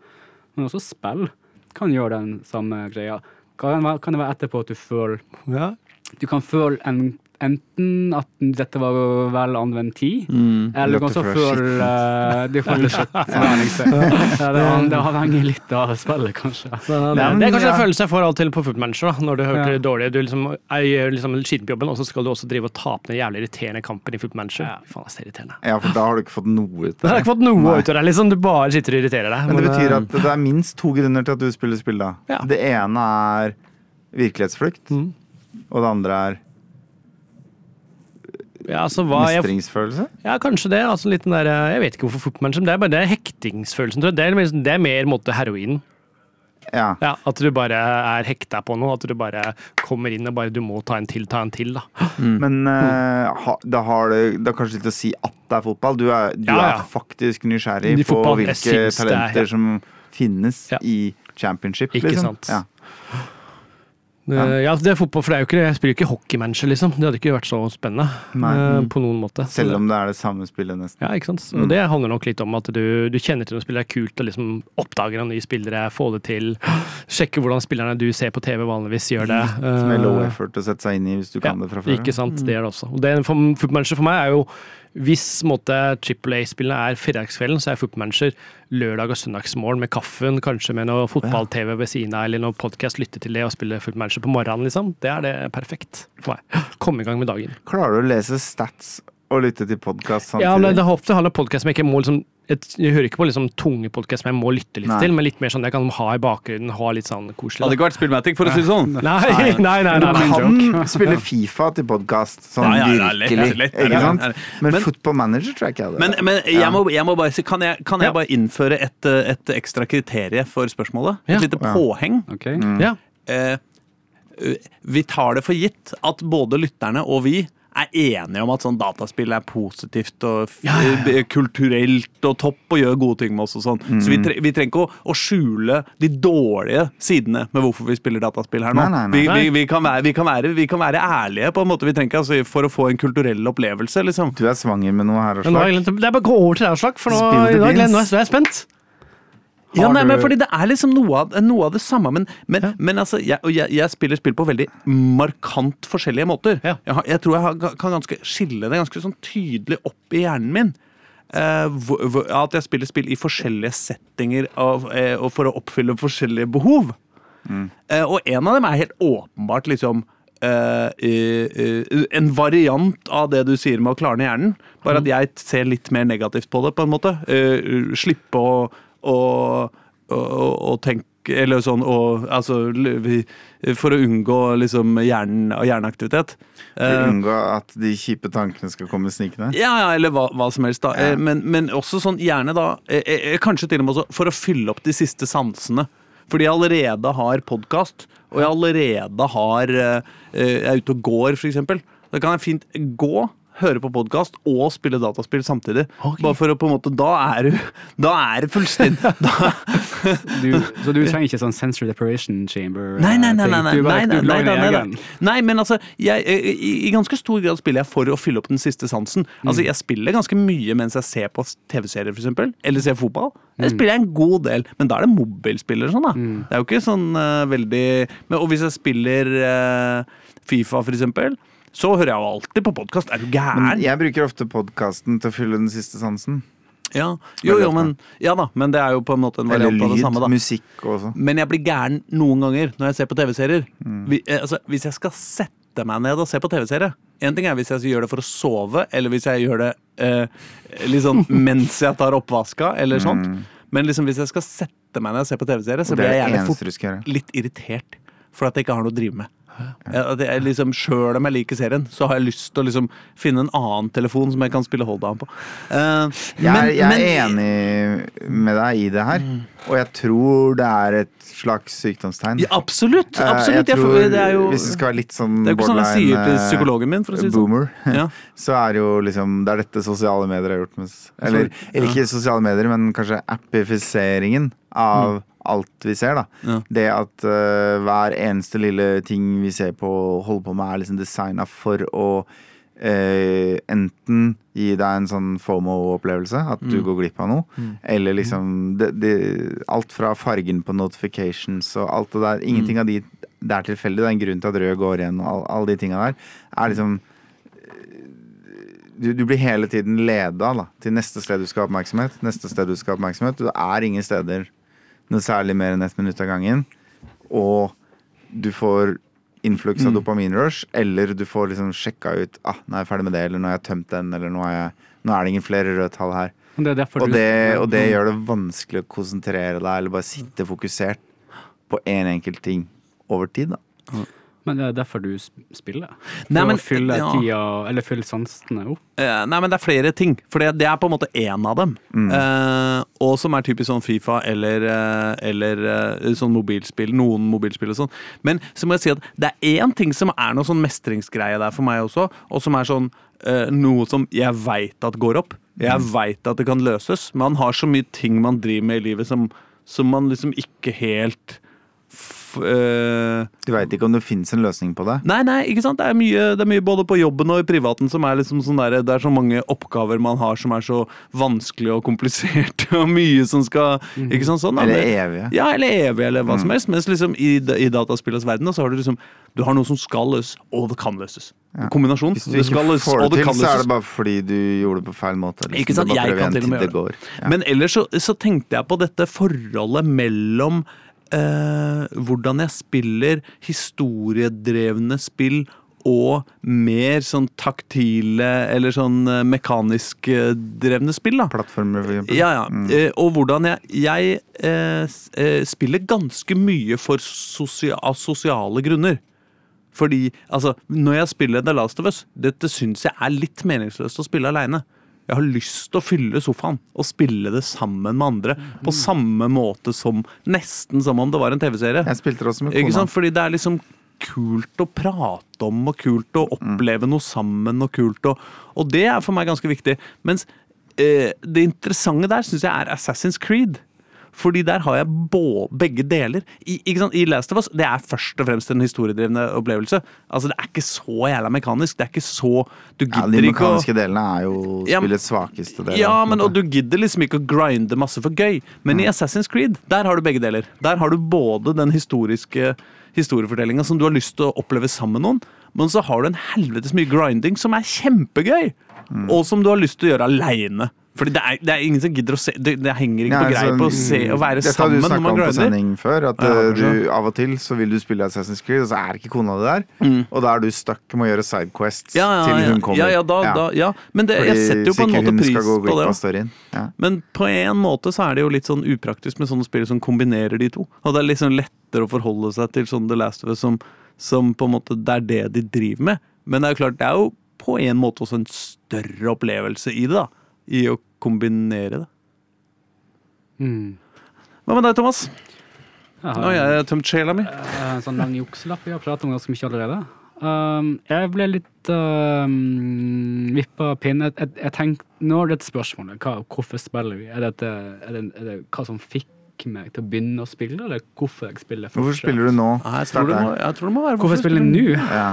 Men også spill kan gjøre den samme greia. Kan kan det være etterpå at du føler ja. Du kan føle en, enten at dette var vel anvendt tid, Mm. eller du kan så også føle uh, de føler shit. Ja, det, det, det avhenger litt av spillet, kanskje. Så det, det er kanskje ja. en følelse jeg får av og til på Footmanager, når du hører Ja. det dårlig. Du liksom jeg gjør liksom på og så skal du også drive og tape den jævlig irriterende kampen i Footmanager. Ja. Faen, det er irriterende. Ja, for da har du ikke fått noe ut av Du har ikke fått noe Nei. ut av det, liksom. Du bare sitter og irriterer deg. Men det betyr eh, at det er minst to grunner til at du spiller spill, da. Ja. Det ene er virkelighetsflukt, Mm. og det andre er ja, altså, hva, jeg, ja, kanskje det. Altså, litt den der, jeg vet ikke hvorfor Footmanager, det er bare det er hektingsfølelsen, tror jeg. Det er, det er mer måte heroinen. Ja. Ja, at du bare er hekta på noe. At du bare kommer inn og bare Du må ta en til, ta en til, da. Men uh, ha, da har det, det kanskje litt å si at det er fotball. Du er, du Ja, ja. er faktisk nysgjerrig på hvilke talenter er- som finnes i championship. Ikke liksom. sant. Ja. Ja. ja, det er fotball, for det er jo ikke, jeg spiller ikke hockeymanager, liksom. Det hadde ikke vært så spennende eh, på noen måte. Selv om det er det samme spillet, nesten. Ja, ikke sant? Mm. Og Det handler nok litt om at du, du kjenner til noen spillere. Det er kult å liksom oppdage noen nye spillere, få det til. Sjekke hvordan spillerne du ser på TV vanligvis gjør det. Som er low Eh, effort å sette seg inn i hvis du kan det fra før. Ikke sant, det er det også. Og det Footmanager for meg er jo hvis måte, Triple A-spillene er fredagskvelden, så er Footmanager lørdag- og søndagsmorgen med kaffen, kanskje med noe fotball-TV ved siden av, eller noe podkast, lytte til det og spille Footmanager på morgenen, liksom. Det er det perfekt for meg. Komme i gang med dagen. Klarer du å lese stats og lytte til podkast samtidig? Ja, men det er ofte handler podkast som jeg ikke må liksom et, Jeg hører ikke på liksom tunge podkast som jeg må lytte litt Nei. til, men litt mer sånn jeg kan ha i bakgrunnen, ha litt sånn koselig. Hadde ikke vært Spillmatic, for å si det sånn. Nei, nei, nei. nei, Du nei. kan spille Fifa til podkast, sånn Ja, ja, ja, lett, virkelig. lett, ikke sant? Men, Men- Football Manager tror jeg ikke jeg hadde. Men, men jeg, må, jeg må bare si, kan jeg, kan jeg Ja. bare innføre et, et ekstra kriterie for spørsmålet? Ja. Et lite Ja. påheng. Ok? Mm. Ja. Eh, eh, vi tar det for gitt at både lytterne og vi er enige om at sånn dataspill er positivt og f- Ja, ja, ja. eh, kulturelt og topp og gjør gode ting med oss og sånn. Så vi, tre, vi trenger ikke å, å skjule de dårlige sidene med hvorfor vi spiller dataspill her nå. Nei, nei, nei. Vi, kan være, kan være, vi kan være ærlige på en måte. Vi trenger altså, for å få en kulturell opplevelse, liksom. Du er svanger med noe her, og glemt, det er bare å gå over til deg, Aslak, for nå, er jeg, nå er jeg spent. Ja, nei, men fordi det er liksom noe av, noe av det samme, men, men, men altså, jeg, jeg, jeg spiller spill på veldig markant forskjellige måter. Ja. Jeg, har, jeg tror jeg har, kan ganske skille det ganske sånn tydelig opp i hjernen min. Uh, hvor, hvor, at jeg spiller spill i forskjellige settinger av, uh, for å oppfylle forskjellige behov. Eh, og en av dem er helt åpenbart liksom en variant av det du sier med å klarne hjernen. Bare at jeg ser litt mer negativt på det, på en måte. Slippe å, å, å, å tenke eller sånn, og, altså, For å unngå liksom hjernen, hjerneaktivitet. Eh, Unngå at de kjipe tankene skal komme snikende. ja, ja, eller hva, hva som helst. da Ja. Eh, men, men også sånn gjerne da eh, Kanskje til og med også for å fylle opp de siste sansene. Fordi jeg allerede har podkast, og jeg allerede har Jeg er ute og går, for eksempel. Da kan jeg fint gå, høre på podkast og spille dataspill samtidig. Bare for å på en måte Da er du Da er det fullstendig så du trenger ikke sånn sensory deprivation chamber? Nei, nei, nei. eh, nei, nei, nei, nei, nei, nei, nei. nei, men altså jeg, i, I ganske stor grad spiller jeg for å fylle opp den siste sansen. Altså Jeg spiller ganske mye mens jeg ser på TV-serier, f.eks. Eller ser fotball. Jeg spiller en god del, men da er det mobilspiller. Sånn, da. Det er jo ikke sånn uh, veldig men, Og hvis jeg spiller uh, Fifa, f.eks., så hører jeg jo alltid på podkast. Er du gæren? jeg bruker ofte podkasten til å fylle den siste sansen. Ja. Jo, jo, men, ja da, men det er jo på en måte en variant av det samme. da musikk også. Men jeg blir gæren noen ganger når jeg ser på TV-serier. Mm. Eh, Altså, hvis jeg skal sette meg ned og se på TV-serie En ting er hvis jeg gjør det for å sove, eller hvis jeg gjør det eh, liksom mens jeg tar oppvaska, eller sånt. Men liksom hvis jeg skal sette meg ned og se på TV-serie, så Mm. Blir jeg gjerne fort litt irritert. For at jeg ikke har noe å drive med. At jeg liksom, Sjøl om jeg liker serien, så har jeg lyst til å liksom finne en annen telefon som jeg kan spille Hold-Down på. Uh, Jeg men- jeg men- er enig med deg i det her, og jeg tror det er et slags sykdomstegn. ja, absolutt! Eh, absolutt. Jeg Jeg, tror, det er jo hvis det skal være litt sånn Det er jo ikke sånn jeg sier til eh, psykologen min, for å si det sånn. boomer, Ja. så er jo liksom Det er dette sosiale medier har gjort med. Eller, eller ikke sosiale medier, men kanskje appifiseringen av alt vi ser, da. Mm. Ja. Det at uh, hver eneste lille ting vi ser på og holder på med, er liksom designa for å uh, enten gi deg en sånn FOMO-opplevelse, at du Mm. går glipp av noe, eller liksom det, det, Alt fra fargen på notifications og alt det der. Mm. Av de det er tilfeldig. Det er en grunn til at rød går igjen, og all- de tinga der. Er liksom du, du blir hele tiden leda da, til neste sted du skal ha oppmerksomhet. Neste sted du skal ha oppmerksomhet. Du er ingen steder noe særlig mer enn ett minutt av gangen. Og du får influks av dopaminrush, eller du får liksom sjekka ut ah, nå er jeg ferdig med det, eller nå har jeg tømt den, eller nå, jeg, nå er det ingen flere røde tall her. Det Og det, og det gjør det vanskelig å konsentrere deg, eller bare sitte fokusert på én en enkelt ting over tid. da. Men det er derfor du spiller? For Nei, men- å fylle ja. tida, eller fylle sansene opp? Uh, nei, men det er flere ting. For det, det er på en måte én av dem. Eh, og som er typisk sånn Fifa eller, uh, eller sånn mobilspill. Noen mobilspill og sånn. Men så må jeg si at det er én ting som er noe sånn mestringsgreie der for meg også, og som er sånn noe som jeg veit at går opp. Jeg veit at det kan løses. Man har så mye ting man driver med i livet som, som man liksom ikke helt Du veit ikke om det fins en løsning på det. Nei, nei, ikke sant? Det er, mye, det er mye både på jobben og i privaten som er liksom sånn der, Det er så mange oppgaver man har som er så vanskelige og kompliserte, og mye som skal Ikke sant? Sånn. Eller evige. Ja, eller evig, eller hva som helst. Mens liksom i, i dataspillets verden så har du liksom Du har noe som skal løses, og det kan løses. Kombinasjon. Hvis du ikke skal løses, får det det til, så er det bare fordi du gjorde det på feil måte. Liksom. Ikke sant? Jeg kan til og med gjøre det. Ja. Men ellers så, så tenkte jeg på dette forholdet mellom eh, hvordan jeg spiller historiedrevne spill og mer sånn taktile eller sånn eh, mekanisk eh, drevne spill. da. Plattformer, for eksempel. Ja, ja. Mm. og hvordan jeg, jeg eh, eh, spiller ganske mye for sosia av sosiale grunner. Fordi altså, når jeg spiller The Last of Us, dette syns jeg er litt meningsløst å spille aleine. Jeg har lyst til å fylle sofaen og spille det sammen med andre. På samme måte som Nesten som om det var en TV-serie. Jeg spilte det også med Ikke kona. Fordi det er liksom kult å prate om, og kult å oppleve noe sammen, og kult å Og det er for meg ganske viktig. Mens eh, det interessante der syns jeg er Assassin's Creed. Fordi der har jeg bå- begge deler. I? I Last of Us det er først og fremst en historiedrivende opplevelse. Altså Det er ikke så jævla mekanisk. Det er ikke så Du Ja, gidder de ikke å mekaniske delene er jo Ja, svakeste del. ja, men og du gidder liksom ikke å grinde masse for gøy. Men i Assassin's Creed, der har du begge deler. Der har du både den historiske historiefortellinga som du har lyst til å oppleve sammen med noen, men så har du en helvetes mye grinding som er kjempegøy, og som du har lyst til å gjøre aleine. Fordi det er, det er ingen som gidder å se Det, det henger ikke Nei, på greip altså, å se å være Dette har du snakka om på grinder. sending før. At Ja, eh, du av og til så vil du spille Assassin's Creed, og så er ikke kona di der. Mm. Og da er du stuck med å gjøre sidequests Ja, ja, til hun kommer. ja, ja, da, Da, ja. Men det, jeg setter jo på en måte pris gå på det. Ja. Men på en måte så er det jo litt sånn upraktisk med sånne spill som kombinerer de to. Og det er liksom lettere å forholde seg til sånn The Last of Us som, som på en måte det er det de driver med. Men det er jo klart, det er jo på en måte også en større opplevelse i det, da. I å kombinere det. Mm. Hva med deg, Thomas? Jeg Nå har har jeg tømt sjela mi. eh, en sånn lang jukselapp vi har pratet om ganske mye allerede. Um, jeg ble litt um, vippa av pinnen. Jeg, jeg, jeg tenkte, Nå er det et spørsmål. Hva, hvorfor spiller vi? Er, dette, er, det, er det hva som fikk meg til å begynne å spille, eller hvorfor jeg spiller Hvorfor spiller du nå? Jeg, tror det må, jeg tror det må være Hvorfor jeg spiller nå? Ja.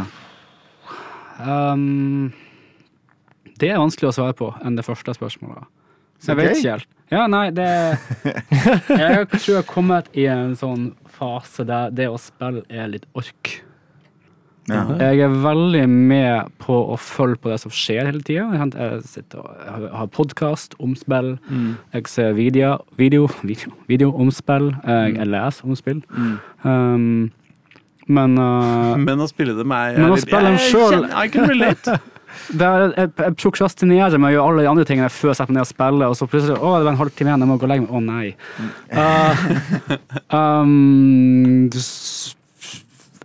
Um, det er vanskelig å svare på enn det første spørsmålet. Så Jeg vet ikke helt. Ja, nei, det Jeg tror jeg har kommet i en sånn fase der det å spille er litt ork. Ja. Jeg er veldig med på å følge på det som skjer hele tida. Jeg sitter og har- podkast om spill. Jeg ser video, video, video, video om spill. Jeg, jeg leser om spill. Um, men uh, Men å spille dem er Men å spille dem kjenner- I can relate. er, jeg, jeg prokrastinerer med å gjøre alle de andre tingene før jeg setter meg ned og spiller, og så plutselig Å, det var en halvtime igjen, jeg må gå og legge meg. Å, nei. Uh, um,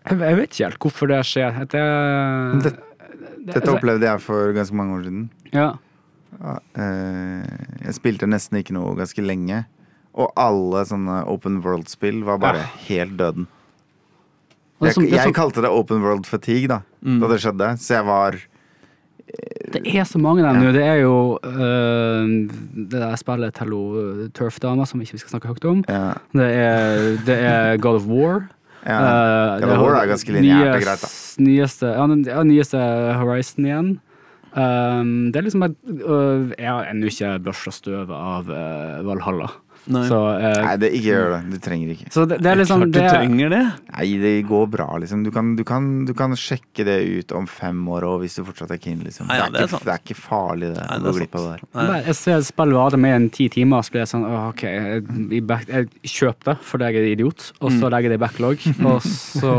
jeg, jeg vet ikke helt hvorfor det skjer. Det, Det- dette Dette opplevde jeg for ganske mange år siden. Ja. Ja, eh, Jeg spilte nesten ikke noe ganske lenge. Og alle sånne open world-spill var bare helt døden. Jeg, jeg kalte det open world fatigue da Da det skjedde. Så jeg var Det er så mange der nå. Det er jo uh, det der spillet til Turf-dama, som ikke vi skal snakke høyt om. ja, Det er, det er God of War. Ja. God of War er ganske lineært og greit, da. Nyeste, ja, den nyeste Horizon igjen. Um, det er liksom et, uh, Jeg har ennå ikke børsta støvet av uh, Valhalla. Nei. Så, eh, Nei, det, ikke gjør det. Du trenger ikke. så det, det er liksom Klart du det, trenger det. Nei, det går bra, liksom. Du kan, du kan, du kan sjekke det ut om fem år òg, hvis du fortsatt er keen, liksom. Nei, ja, det, det er ikke, det er ikke farlig, det. Nei, det er sant. det der. Nei. Jeg ser spillet varer med en ti timer, så blir jeg sånn OK, jeg, jeg kjøper det fordi jeg er idiot, og Mm. så legger jeg det i backlog, og så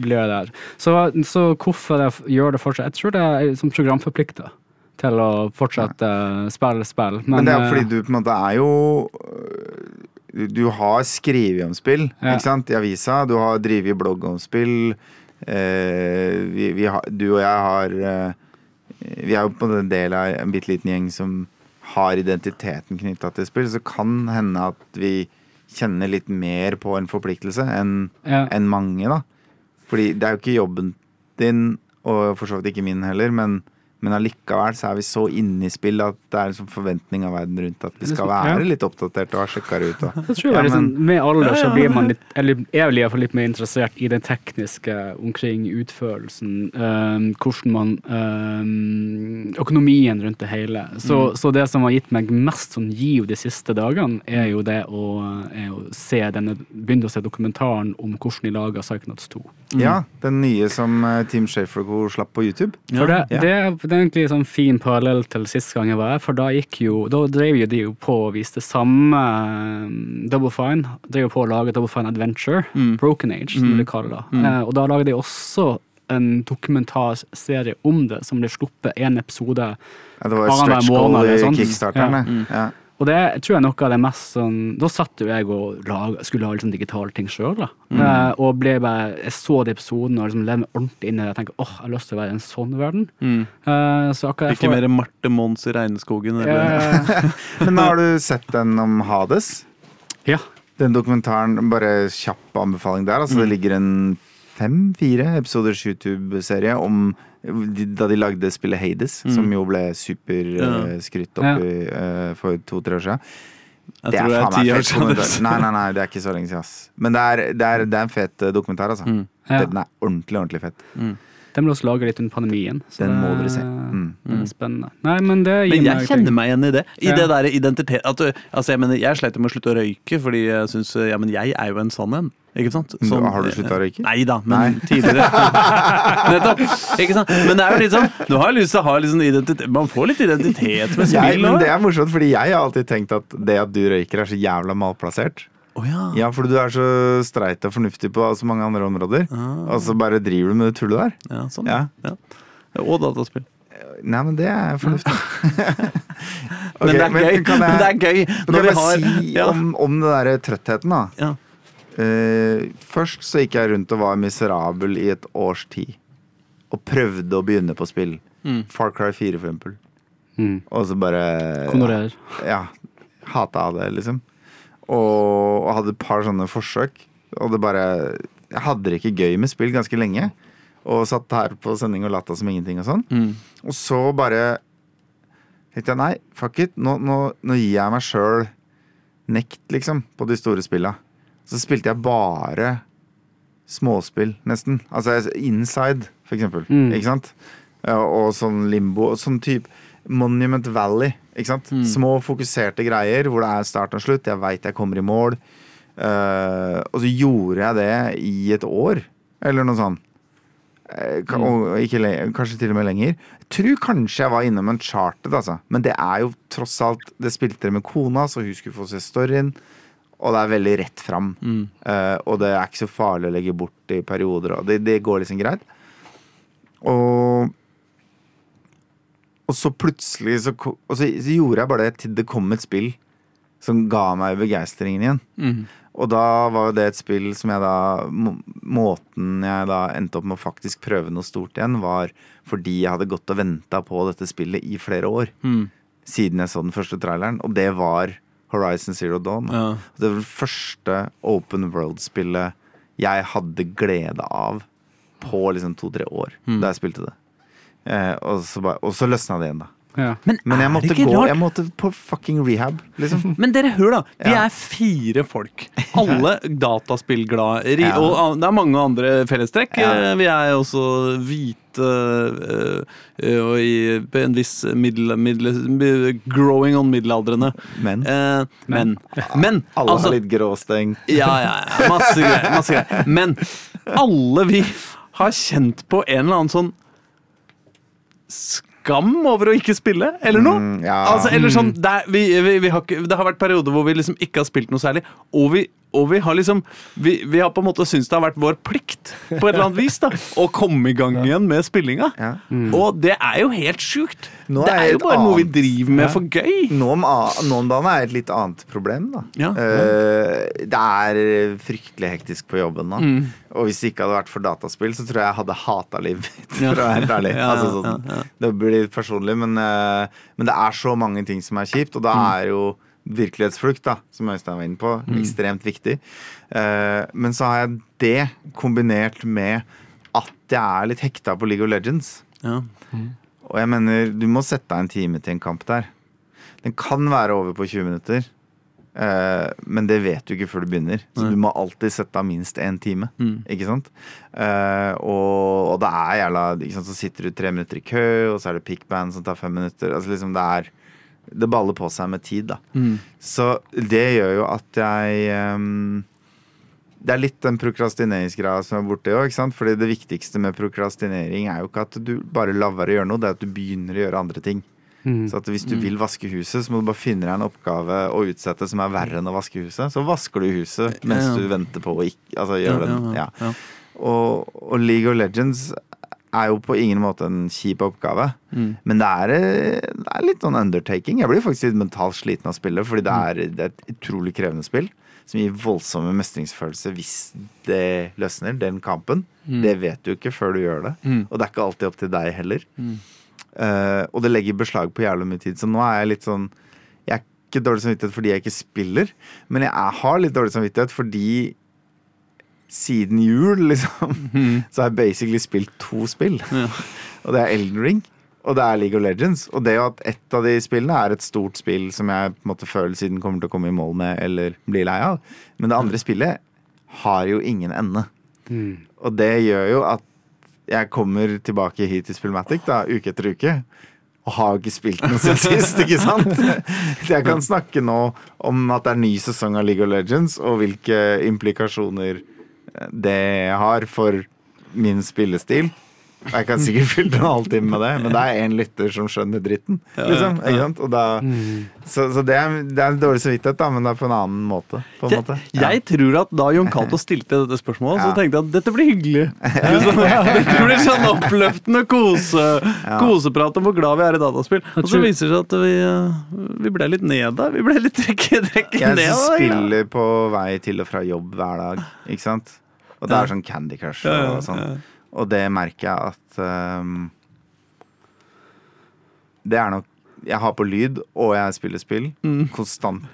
blir jeg der. Så, så hvorfor jeg gjør det fortsatt? Jeg tror det er som programforplikta til å fortsette spille spill. Men, det er jo eh, fordi du på en måte er jo øh, Du, har skrevet om spill, Ja. ikke sant, i avisa. Du har drevet blogg om spill. Eh, vi, vi har, du og jeg har eh, Vi er jo på en del av en bitte liten gjeng som har identiteten knytta til spill. Så kan hende at vi kjenner litt mer på en forpliktelse enn ja. en mange, da. Fordi det er jo ikke jobben din, og for så vidt ikke min heller, men, men allikevel så er vi så inne i spill at det er sånn forventning av verden rundt at vi skal Ja. være litt oppdatert og ha sjekka det ut. Og. Jeg tror Ja, liksom, men- Med alder så blir man litt Eller jeg blir iallfall litt mer interessert i den tekniske omkring utførelsen. øhm, hvordan man øhm, Økonomien rundt det hele. Så, Mm. så det som har gitt meg mest sånn giv de siste dagene, er jo det å, er å se denne Begynne å se dokumentaren om hvordan de laga Psychonauts 2. Ja, den nye som eh, Team Shafer slapp på YouTube. For det, Ja. det, det er egentlig en sånn fin parallell til sist gang jeg var her, for da gikk jo Da drev jo de jo på og viste samme um, Double Fine. Drev jo på å lage Double Fine Adventure, Broken Age, som de kaller det. Eh, og da lagde de også en dokumentarserie om det, som ble sluppet én episode. Ja, det var Annenhver måned eller i Ja. Mm. Ja. Og det tror jeg noe av det mest sånn Da satt jo jeg og lag, skulle lage sånn digitale ting sjøl, da. Eh, og ble bare Jeg så de episodene og liksom levde meg ordentlig inn i det. Jeg tenker åh, jeg har lyst til å være i en sånn verden. Eh, så akkurat Ikke får- mer Marte Mons i Regneskogen. Eller? Eh, Men har du sett den om Hades? ja. Den dokumentaren, bare kjapp anbefaling der. Altså, Det ligger en fem-fire episoders YouTube-serie om da de lagde spillet Hades, som jo ble superskrytt opp Ja. i, uh, for to-tre år siden. Jeg Det er det er ti år siden. dokumentar. Nei, nei, nei, det er ikke så lenge siden, ass. Men det er, det er, det er en fet eh, dokumentar, altså. Mm. Ja. Den er ordentlig, ordentlig fett. Den ble også laga litt under pandemien. så Den må det- dere se. Mm. Mm. spennende. Nei, men det gir Men jeg meg kjenner ting. meg igjen i det. I Ja. det der identitet at, altså, jeg, mener, jeg sleit med å slutte å røyke, fordi jeg syns Ja, men jeg er jo en sann en. Ikke sant? Som, har du sluttet å røyke? Nei da, men Nei. tidligere. Nettopp. Ikke sant? Men det er jo litt sånn nå har jeg lyst til å ha litt sånn identitet Man får litt identitet med Jeg, spill men det er morsomt, fordi jeg har alltid tenkt at det at du røyker, er så jævla malplassert. Å ja. Ja, fordi du er så streit og fornuftig på så mange andre områder. Og så bare driver du med det tullet der. ja, sånn. Ja. Ja. Og dataspill. Nei, men det er fornuftig. okay, men det er gøy. kan Men det jeg, er gøy kan vi har si ja. om, om den derre trøttheten, da. Ja. Eh, først så gikk jeg rundt og var miserabel i et års tid. Og prøvde å begynne på spill. Mm. Far Cry 4, for eksempel. Mm. Og så bare Honorerer. Ja. Hata det, liksom. Og, hadde et par sånne forsøk. Og det bare Jeg hadde det ikke gøy med spill ganske lenge. Og satt her på sending og lata som ingenting og sånn. Mm. Og så bare tenkte jeg nei, fuck it. Nå, nå, nå gir jeg meg sjøl nekt, liksom, på de store spilla. Så spilte jeg bare småspill, nesten. Altså Inside, for eksempel. Mm. Ikke sant? Og sånn limbo. og Sånn type Monument Valley. Ikke sant? Små, fokuserte greier hvor det er start og slutt. Jeg veit jeg kommer i mål. Uh, og så gjorde jeg det i et år, eller noe sånt. Uh, kanskje til og med lenger. Jeg tror kanskje jeg var innom en charted, altså. Men det er jo tross alt Det spilte dere med kona, så hun skulle få se storyen. Og det er veldig rett fram. Eh, og det er ikke så farlig å legge bort i perioder. Og det, det går liksom greit. Og Og så plutselig så, og så, så gjorde jeg bare det til det kom et spill som ga meg begeistringen igjen. Mm. Og da var jo det et spill som jeg da må- Måten jeg da endte opp med å faktisk prøve noe stort igjen, var fordi jeg hadde gått og venta på dette spillet i flere år. Mm. Siden jeg så den første traileren, og det var Horizon Zero Dawn. Ja. Det var det første open world-spillet jeg hadde glede av på liksom to-tre år Mm. da jeg spilte det. Eh, og, så bare, og så løsna det igjen, da. Ja. Men, Men jeg måtte gå rart? Jeg måtte på fucking rehab, liksom. Men dere, hør da. Vi Ja. er fire folk. Alle dataspillglade. Ja. Og det er mange andre fellestrekk. Ja. Eh, Vi er også hvite eh, og i en viss middel, middel, growing on middelaldrende. Men Eh, men. Men. alle altså, har litt gråsteng. ja, ja, ja. Masse greier. Masse greier. Men alle vi har kjent på en eller annen sånn skam over å ikke spille, eller noe. Mm, ja. Altså, eller sånn, det, er, vi, vi, vi har det har vært perioder hvor vi liksom ikke har spilt noe særlig, og vi, og vi har liksom vi, vi har på en måte syntes det har vært vår plikt på et eller annet vis da, å komme i gang igjen med spillinga. Ja. Og det er jo helt sjukt. Nå det er jo bare bare noe vi driver med for gøy. Nå om, nå om dagen er et litt annet problem, da. Ja. Uh, det er fryktelig hektisk på jobben nå. Mm. Og hvis det ikke hadde vært for dataspill, så tror jeg jeg hadde hata livet mitt. For å være ærlig. Ja, altså, sånn, ja, ja. Det blir litt personlig, men, uh, men det er så mange ting som er kjipt, og da Mm. er jo virkelighetsflukt, da, som Øystein var inne på, Mm. ekstremt viktig. Eh, men så har jeg det kombinert med at jeg er litt hekta på League of Legends. Ja. Og jeg mener, du må sette deg en time til en kamp der. Den kan være over på 20 minutter, Uh, men det vet du ikke før du begynner. Så Nei. du må alltid sette av minst én time. Mm. Ikke sant? Uh, og, og det er jævla? Så sitter du tre minutter i kø, og så er det pickband som tar fem minutter. Altså liksom Det er Det baller på seg med tid, da. Mm. Så det gjør jo at jeg um, Det er litt den prokrastineringsgreia som er borte òg. Fordi det viktigste med prokrastinering er jo ikke at du bare lar være å gjøre noe, det er at du begynner å gjøre andre ting. Mm. Så at hvis du vil vaske huset, så må du bare finne deg en oppgave å utsette som er verre enn å vaske huset. Så vasker du huset mens Ja, ja. du venter på å ikke Altså gjøre den. Ja. ja. Og, og League of Legends er jo på ingen måte en kjip oppgave. Mm. Men det er, det er litt sånn undertaking. Jeg blir faktisk litt mentalt sliten av spillet, fordi det Mm. er, det er et utrolig krevende spill. Som gir voldsomme mestringsfølelse hvis det løsner, den kampen. Det vet du ikke før du gjør det. Mm. Og det er ikke alltid opp til deg heller. Mm. Eh, og det legger beslag på jævlig mye tid. Så nå er jeg litt sånn Jeg er ikke dårlig samvittighet fordi jeg ikke spiller, men jeg er, har litt dårlig samvittighet fordi siden jul, liksom, Mm. så har jeg basically spilt to spill. Ja. Og det er Elden Ring og det er League of Legends. Og det at ett av de spillene er et stort spill som jeg på en måte føler siden kommer til å komme i mål med eller bli lei av. Men det andre spillet har jo ingen ende. Og det gjør jo at jeg kommer tilbake hit til Spillmatic da, uke etter uke. Og har jo ikke spilt noe siden sist, ikke sant? Så jeg kan snakke nå om at det er ny sesong av League of Legends, og hvilke implikasjoner det jeg har for min spillestil. Jeg kan sikkert fylle en halvtime med det, men det er én lytter som skjønner dritten. Liksom, ikke sant? Og da, så så det, er, det er en dårlig samvittighet, da, men det er på en annen måte. På en Jeg, måte. Ja. jeg tror at da Jon Cato stilte dette spørsmålet, så tenkte jeg at dette blir hyggelig. Liksom, dette blir sånn oppløftende kose, koseprat om hvor glad vi er i dataspill. Og så viser det seg at vi, eh, vi ble litt ned da. Vi ble litt trekket trekk Jeg ned. Jeg spiller på vei til og fra jobb hver dag, ikke sant? Og det er sånn Candy Crush Ja, ja, og sånn. Og det merker jeg at um, Det er nok Jeg har på lyd, og jeg spiller spill Mm. konstant.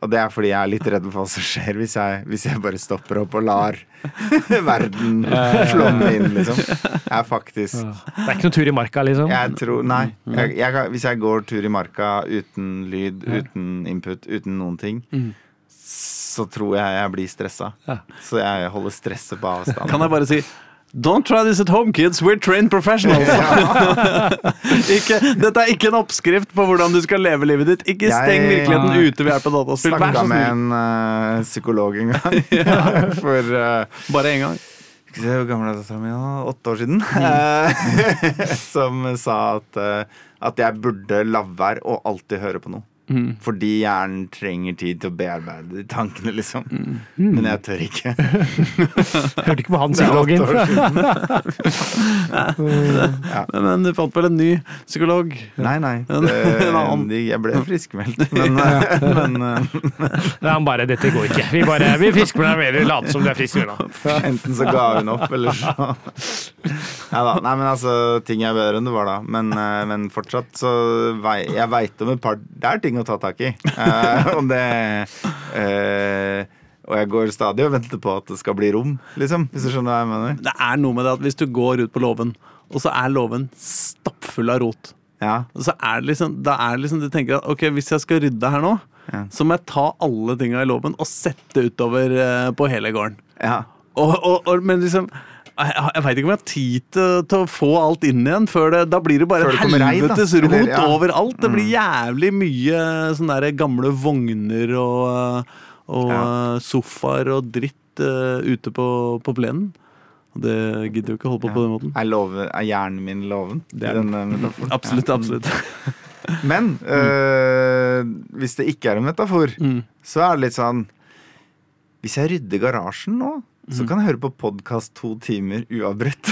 Og det er fordi jeg er litt redd for hva som skjer hvis jeg, hvis jeg bare stopper opp og lar verden flomme inn, liksom. Jeg er faktisk Det er ikke noen tur i marka, liksom. Jeg tror Nei. Jeg, jeg, hvis jeg går tur i marka uten lyd, uten input, uten noen ting, så tror jeg jeg blir stressa. Så jeg holder stresset på avstand. Kan jeg bare si Don't try this at home, kids. We're trained professionals. ikke, dette er ikke en oppskrift på hvordan du skal leve livet ditt. Ikke steng virkeligheten virkeligheten ute ved hjelp av dataspill. Jeg Snakka med en uh, psykolog en gang. For uh, Bare én gang. Vi se hvor gammel er dattera mi nå? Åtte år siden. Eh, som sa at, uh, at jeg burde la være å alltid høre på noe. Fordi hjernen trenger tid til å bearbeide de tankene, liksom. Men jeg tør ikke. Hørte ikke på han psykologen. ja. Men, men du fant vel en ny psykolog? Nei, nei. Annen. Det, jeg ble friskmeldt. Men, eh, men eh, Det er han bare 'dette går ikke'. Vi bare, vi friskmelder mer, later som du er frisk. nå. enten så ga hun opp, eller så Nei da. Nei, men altså, ting er bedre enn det var da. Men, eh, men fortsatt så vei, Jeg veit om et par Det er ting å ta tak i. Uh, og det uh, Og jeg går stadig og venter på at det skal bli rom, liksom. Hvis du skjønner hva jeg mener. Det er noe med det at hvis du går ut på låven, og så er låven stappfull av rot Ja. og så er det liksom, Da er det liksom du tenker at ok, hvis jeg skal rydde her nå, Ja. så må jeg ta alle tinga i låven og sette utover eh, på hele gården. ja. Og, og, og, men liksom jeg, jeg veit ikke om jeg har tid til, til å få alt inn igjen. Før det, da blir det bare et helvetes rot Eller, ja. overalt. Det blir Mm. jævlig mye sånne der gamle vogner og, og Ja. sofaer og dritt uh, ute på, på plenen. Det gidder jo ikke å holde på på den måten. Er, love, er hjernen min loven? Absolutt, absolutt. Men øh, hvis det ikke er en metafor, Mm. så er det litt sånn Hvis jeg rydder garasjen nå. Så kan jeg høre på podkast to timer uavbrutt.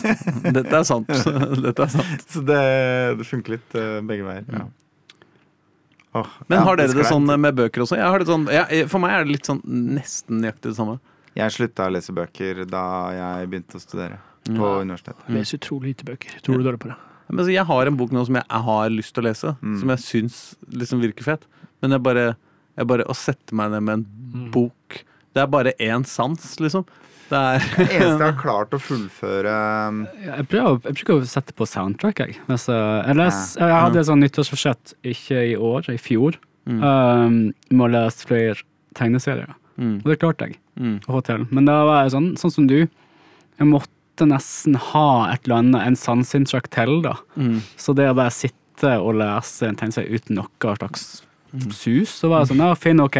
Dette er sant. Dette er sant. så det, det funker litt øh, begge veier. Ja. Oh, Men ja, har dere det det sånn med bøker også? Jeg har det sånn, jeg, for meg er det litt sånn nesten nøyaktig det samme. Jeg slutta å lese bøker da jeg begynte å studere på universitetet. Jeg leser utrolig lite bøker. Tror du dårlig på det? Men så jeg har en bok nå som jeg har lyst til å lese, Mm. som jeg syns liksom virker fett. Men jeg bare, jeg bare Å sette meg ned med en Mm. bok Det er bare én sans, liksom. Det er Det eneste jeg har klart å fullføre um, Jeg prøver, jeg bruker å sette på soundtrack, jeg. Altså, jeg, les, jeg hadde et sånt nyttårsforsett, ikke i år, i fjor, um, med å lese flere tegneserier. Mm. Og det klarte jeg Mm. å. Men da var jeg sånn, sånn som du. Jeg måtte nesten ha et eller annet, en sanseinntrykk til, da. Mm. Så det å bare sitte og lese en tegneserie uten noe slags sus, så var jeg sånn Ja, finn, OK,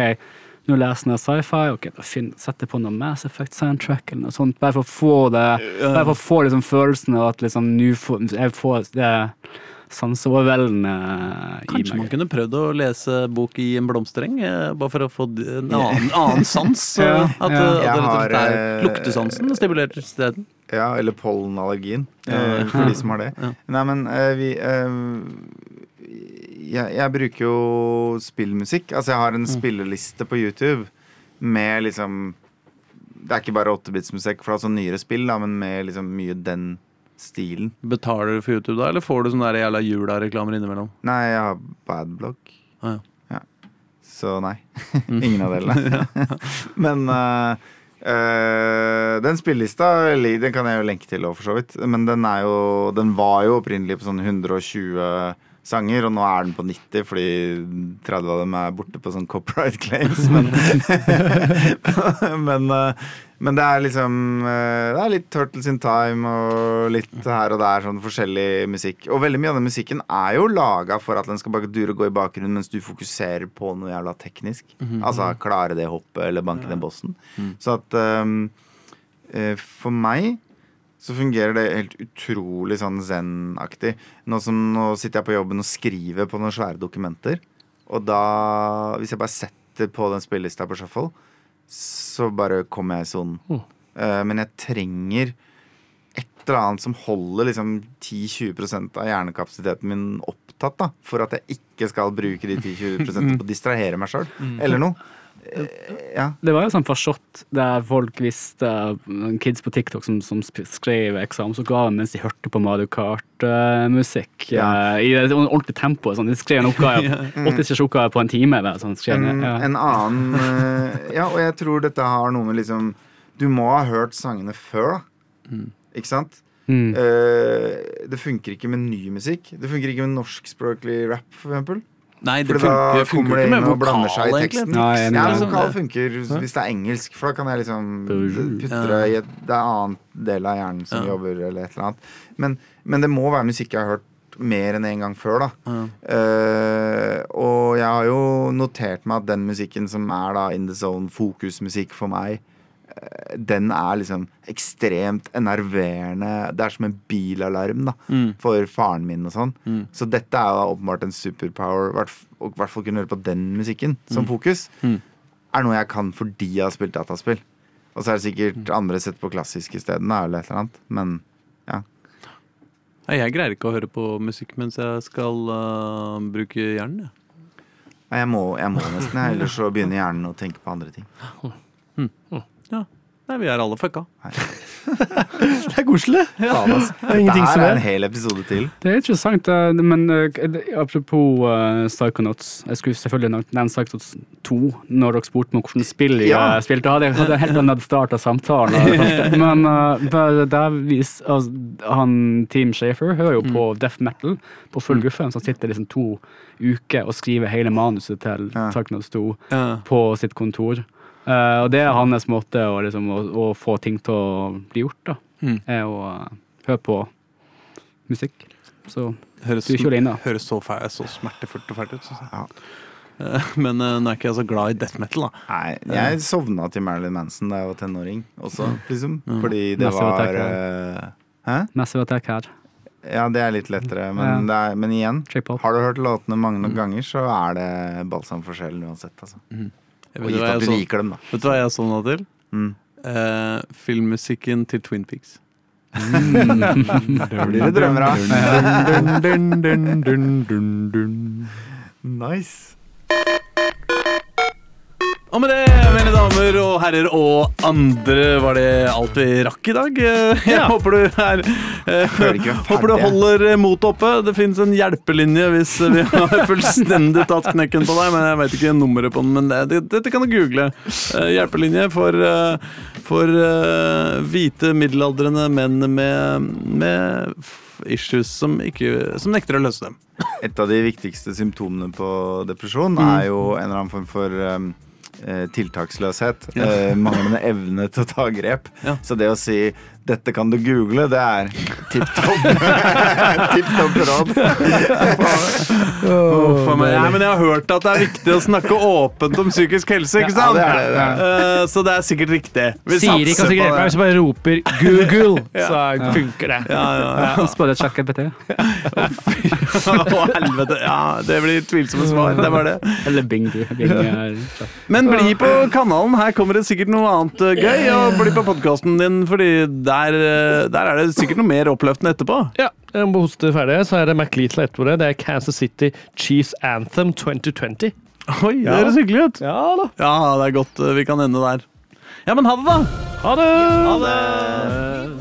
nå leser jeg sci-fi, ok, da setter jeg på noe Mass Effect soundtrack eller noe sånt, bare for å få det Bare for å få liksom følelsen av at liksom nå jeg får det sanseoverveldende i Kanskje man kunne prøvd å lese bok i en blomstereng, eh, bare for å få en annen, annen sans. eh, Ja, At, ja. at, at Jeg det rett og slett er eh, luktesansen stimulert isteden. Ja, eller pollenallergien, eh, for de som har det. Ja. Nei, men eh, vi eh, jeg, jeg bruker jo spillmusikk. Altså, jeg har en spilleliste på YouTube med liksom Det er ikke bare 8-bitsmusikk fra sånn nyere spill, da, men med liksom mye den stilen. Betaler du for YouTube da, eller får du sånne der jævla jula-reklamer innimellom? Nei, jeg har badblock. Ah, ja. Så nei. Ingen av delene. Men uh, Uh, den spillelista den kan jeg jo lenke til, for så vidt. Men den, er jo, den var jo opprinnelig på sånn 120 sanger, og nå er den på 90 fordi 30 av dem er borte på sånn copyright claims. Men, men, eh, men det er liksom eh, Det er litt Turtles in Time og litt her og der, sånn forskjellig musikk. Og veldig mye av den musikken er jo laga for at den skal bare dure og gå i bakgrunnen mens du fokuserer på noe jævla teknisk. Altså klare det hoppet eller banke den bossen. Så at eh, for meg så fungerer det helt utrolig sånn zen-aktig. Nå, nå sitter jeg på jobben og skriver på noen svære dokumenter. Og da, hvis jeg bare setter på den spillelista på shuffle, så bare kommer jeg i sonen. Eh, men jeg trenger et eller annet som holder liksom 10-20% av hjernekapasiteten min opptatt, da, for at jeg ikke skal bruke de 10-20% på å distrahere meg sjøl, eller noe. Eh, ja. Det var jo sånn forstått der folk visste Kids på TikTok som, som skrev eksamensoppgaven mens de hørte på Mario Kart-musikk Ja. i et ordentlig tempo. Sånn. De skrev en oppgave, 80 oppgave på en time. Der, sånn, skrev, En, ja. en annen uh, Ja, og jeg tror dette har noe med liksom Du må ha hørt sangene før, da. Ikke sant? Mm. Eh, det funker ikke med ny musikk. Det funker ikke med norskspråklig rap, for eksempel. Nei, det For da funker, funker kommer det ikke inn med og blander seg i teksten. Nei, er Ja, vokal funker hvis det er engelsk, for da kan jeg liksom putte det i et Det er annen del av hjernen som Ja. jobber, eller et eller annet. Men, men det må være musikk jeg har hørt mer enn én en gang før, da. Eh, og jeg har jo notert meg at den musikken som er da in the zone, fokusmusikk for meg, den er liksom ekstremt enerverende. Det er som en bilalarm da Mm. for faren min og sånn. Så dette er da åpenbart en superpower. Og i hvert fall kunne høre på den musikken som fokus. Mm. Er noe jeg kan fordi jeg har spilt dataspill. Og så er det sikkert andre sett på klassiske steder eller et eller annet. Men ja. Nei, jeg greier ikke å høre på musikk mens jeg skal uh, bruke hjernen. jeg. Nei, Jeg må, jeg må nesten, ellers så begynner hjernen å tenke på andre ting. Ja. Nei, vi er alle fucka. Det er koselig. Altså. Det er ingenting som er er. en hel episode til. Det er interessant, eh, men eh, apropos uh, Psychonauts Jeg skulle selvfølgelig nevnt Psychonauts 2 når dere spurte meg hvilket spill jeg Ja. spilte. Hadde jeg hadde helt annet start av samtalen. Men uh, der vis, altså, han Team Shafer hører jo på death metal på full guffe. Så han sitter liksom to uker og skriver hele manuset til Ja. Psychonauts 2 Ja. på sitt kontor. Eh, og det er hans måte å, liksom, å, å få ting til å bli gjort, da. Mm. Er å uh, høre på musikk. Så Høres, Du er ikke alene. høres så, fæ- så smertefullt og fælt ut. Ja. Eh, Men nå er ikke jeg så glad i death metal, da. Nei, jeg sovna til Marilyn Manson da jeg var tenåring også, liksom. Fordi det Massive var Attack, eh, Hæ? Massive Attack her. Ja, det er litt lettere, men, det er, men igjen Har du hørt låtene mange nok ganger, så er det balsam for sjelen uansett. Altså. Jeg Og vet, gitt at du så, liker dem, da. vet du hva jeg sovna til? Mm. Eh, filmmusikken til Twin Peaks. Det blir det drømmer av. Dun, dun, dun, dun, dun. Nice. Og med det, mine damer og herrer og andre, var det alt vi rakk i dag. Jeg Ja. håper du er eh, er Håper du holder motet oppe. Det fins en hjelpelinje hvis vi har fullstendig tatt knekken på deg. Men jeg vet ikke nummeret på den, men det, det, dette kan du google. Eh, Hjelpelinje for, eh, for hvite, middelaldrende menn med, med issues som, ikke, som nekter å løse dem. Et av de viktigste symptomene på depresjon er jo en eller annen form for tiltaksløshet. Ja. manglende evne til å ta grep. Ja. Så det å si 'dette kan du google', det er tipp topp. tipp topp råd. Oh, meg. Nei, men jeg har hørt at det er viktig å snakke åpent om psykisk helse, ikke Ja, sant? det er det, det er Eh, Så det er sikkert riktig. Vi Siri kan sikkert hjelpe meg hvis jeg bare roper 'Google', så funker det. Ja, ja, ja. Et ChatGPT. Å, helvete. Ja, det blir tvilsomme svar. Det var det. Eller Bing. Bing Men bli på kanalen. Her kommer det sikkert noe annet eh, gøy. Og bli på podkasten din, Fordi der, eh, der er det sikkert noe mer oppløftende etterpå. Ja, jeg må hoste ferdig, så er det McLeatl etterpå det. Det er Kansas City Chiefs Anthem 2020. Oi, det Ja. høres hyggelig ut. Ja da. Ja, det er godt eh, vi kan ende der. Ja, men ha det, da. Ha det! Ha det.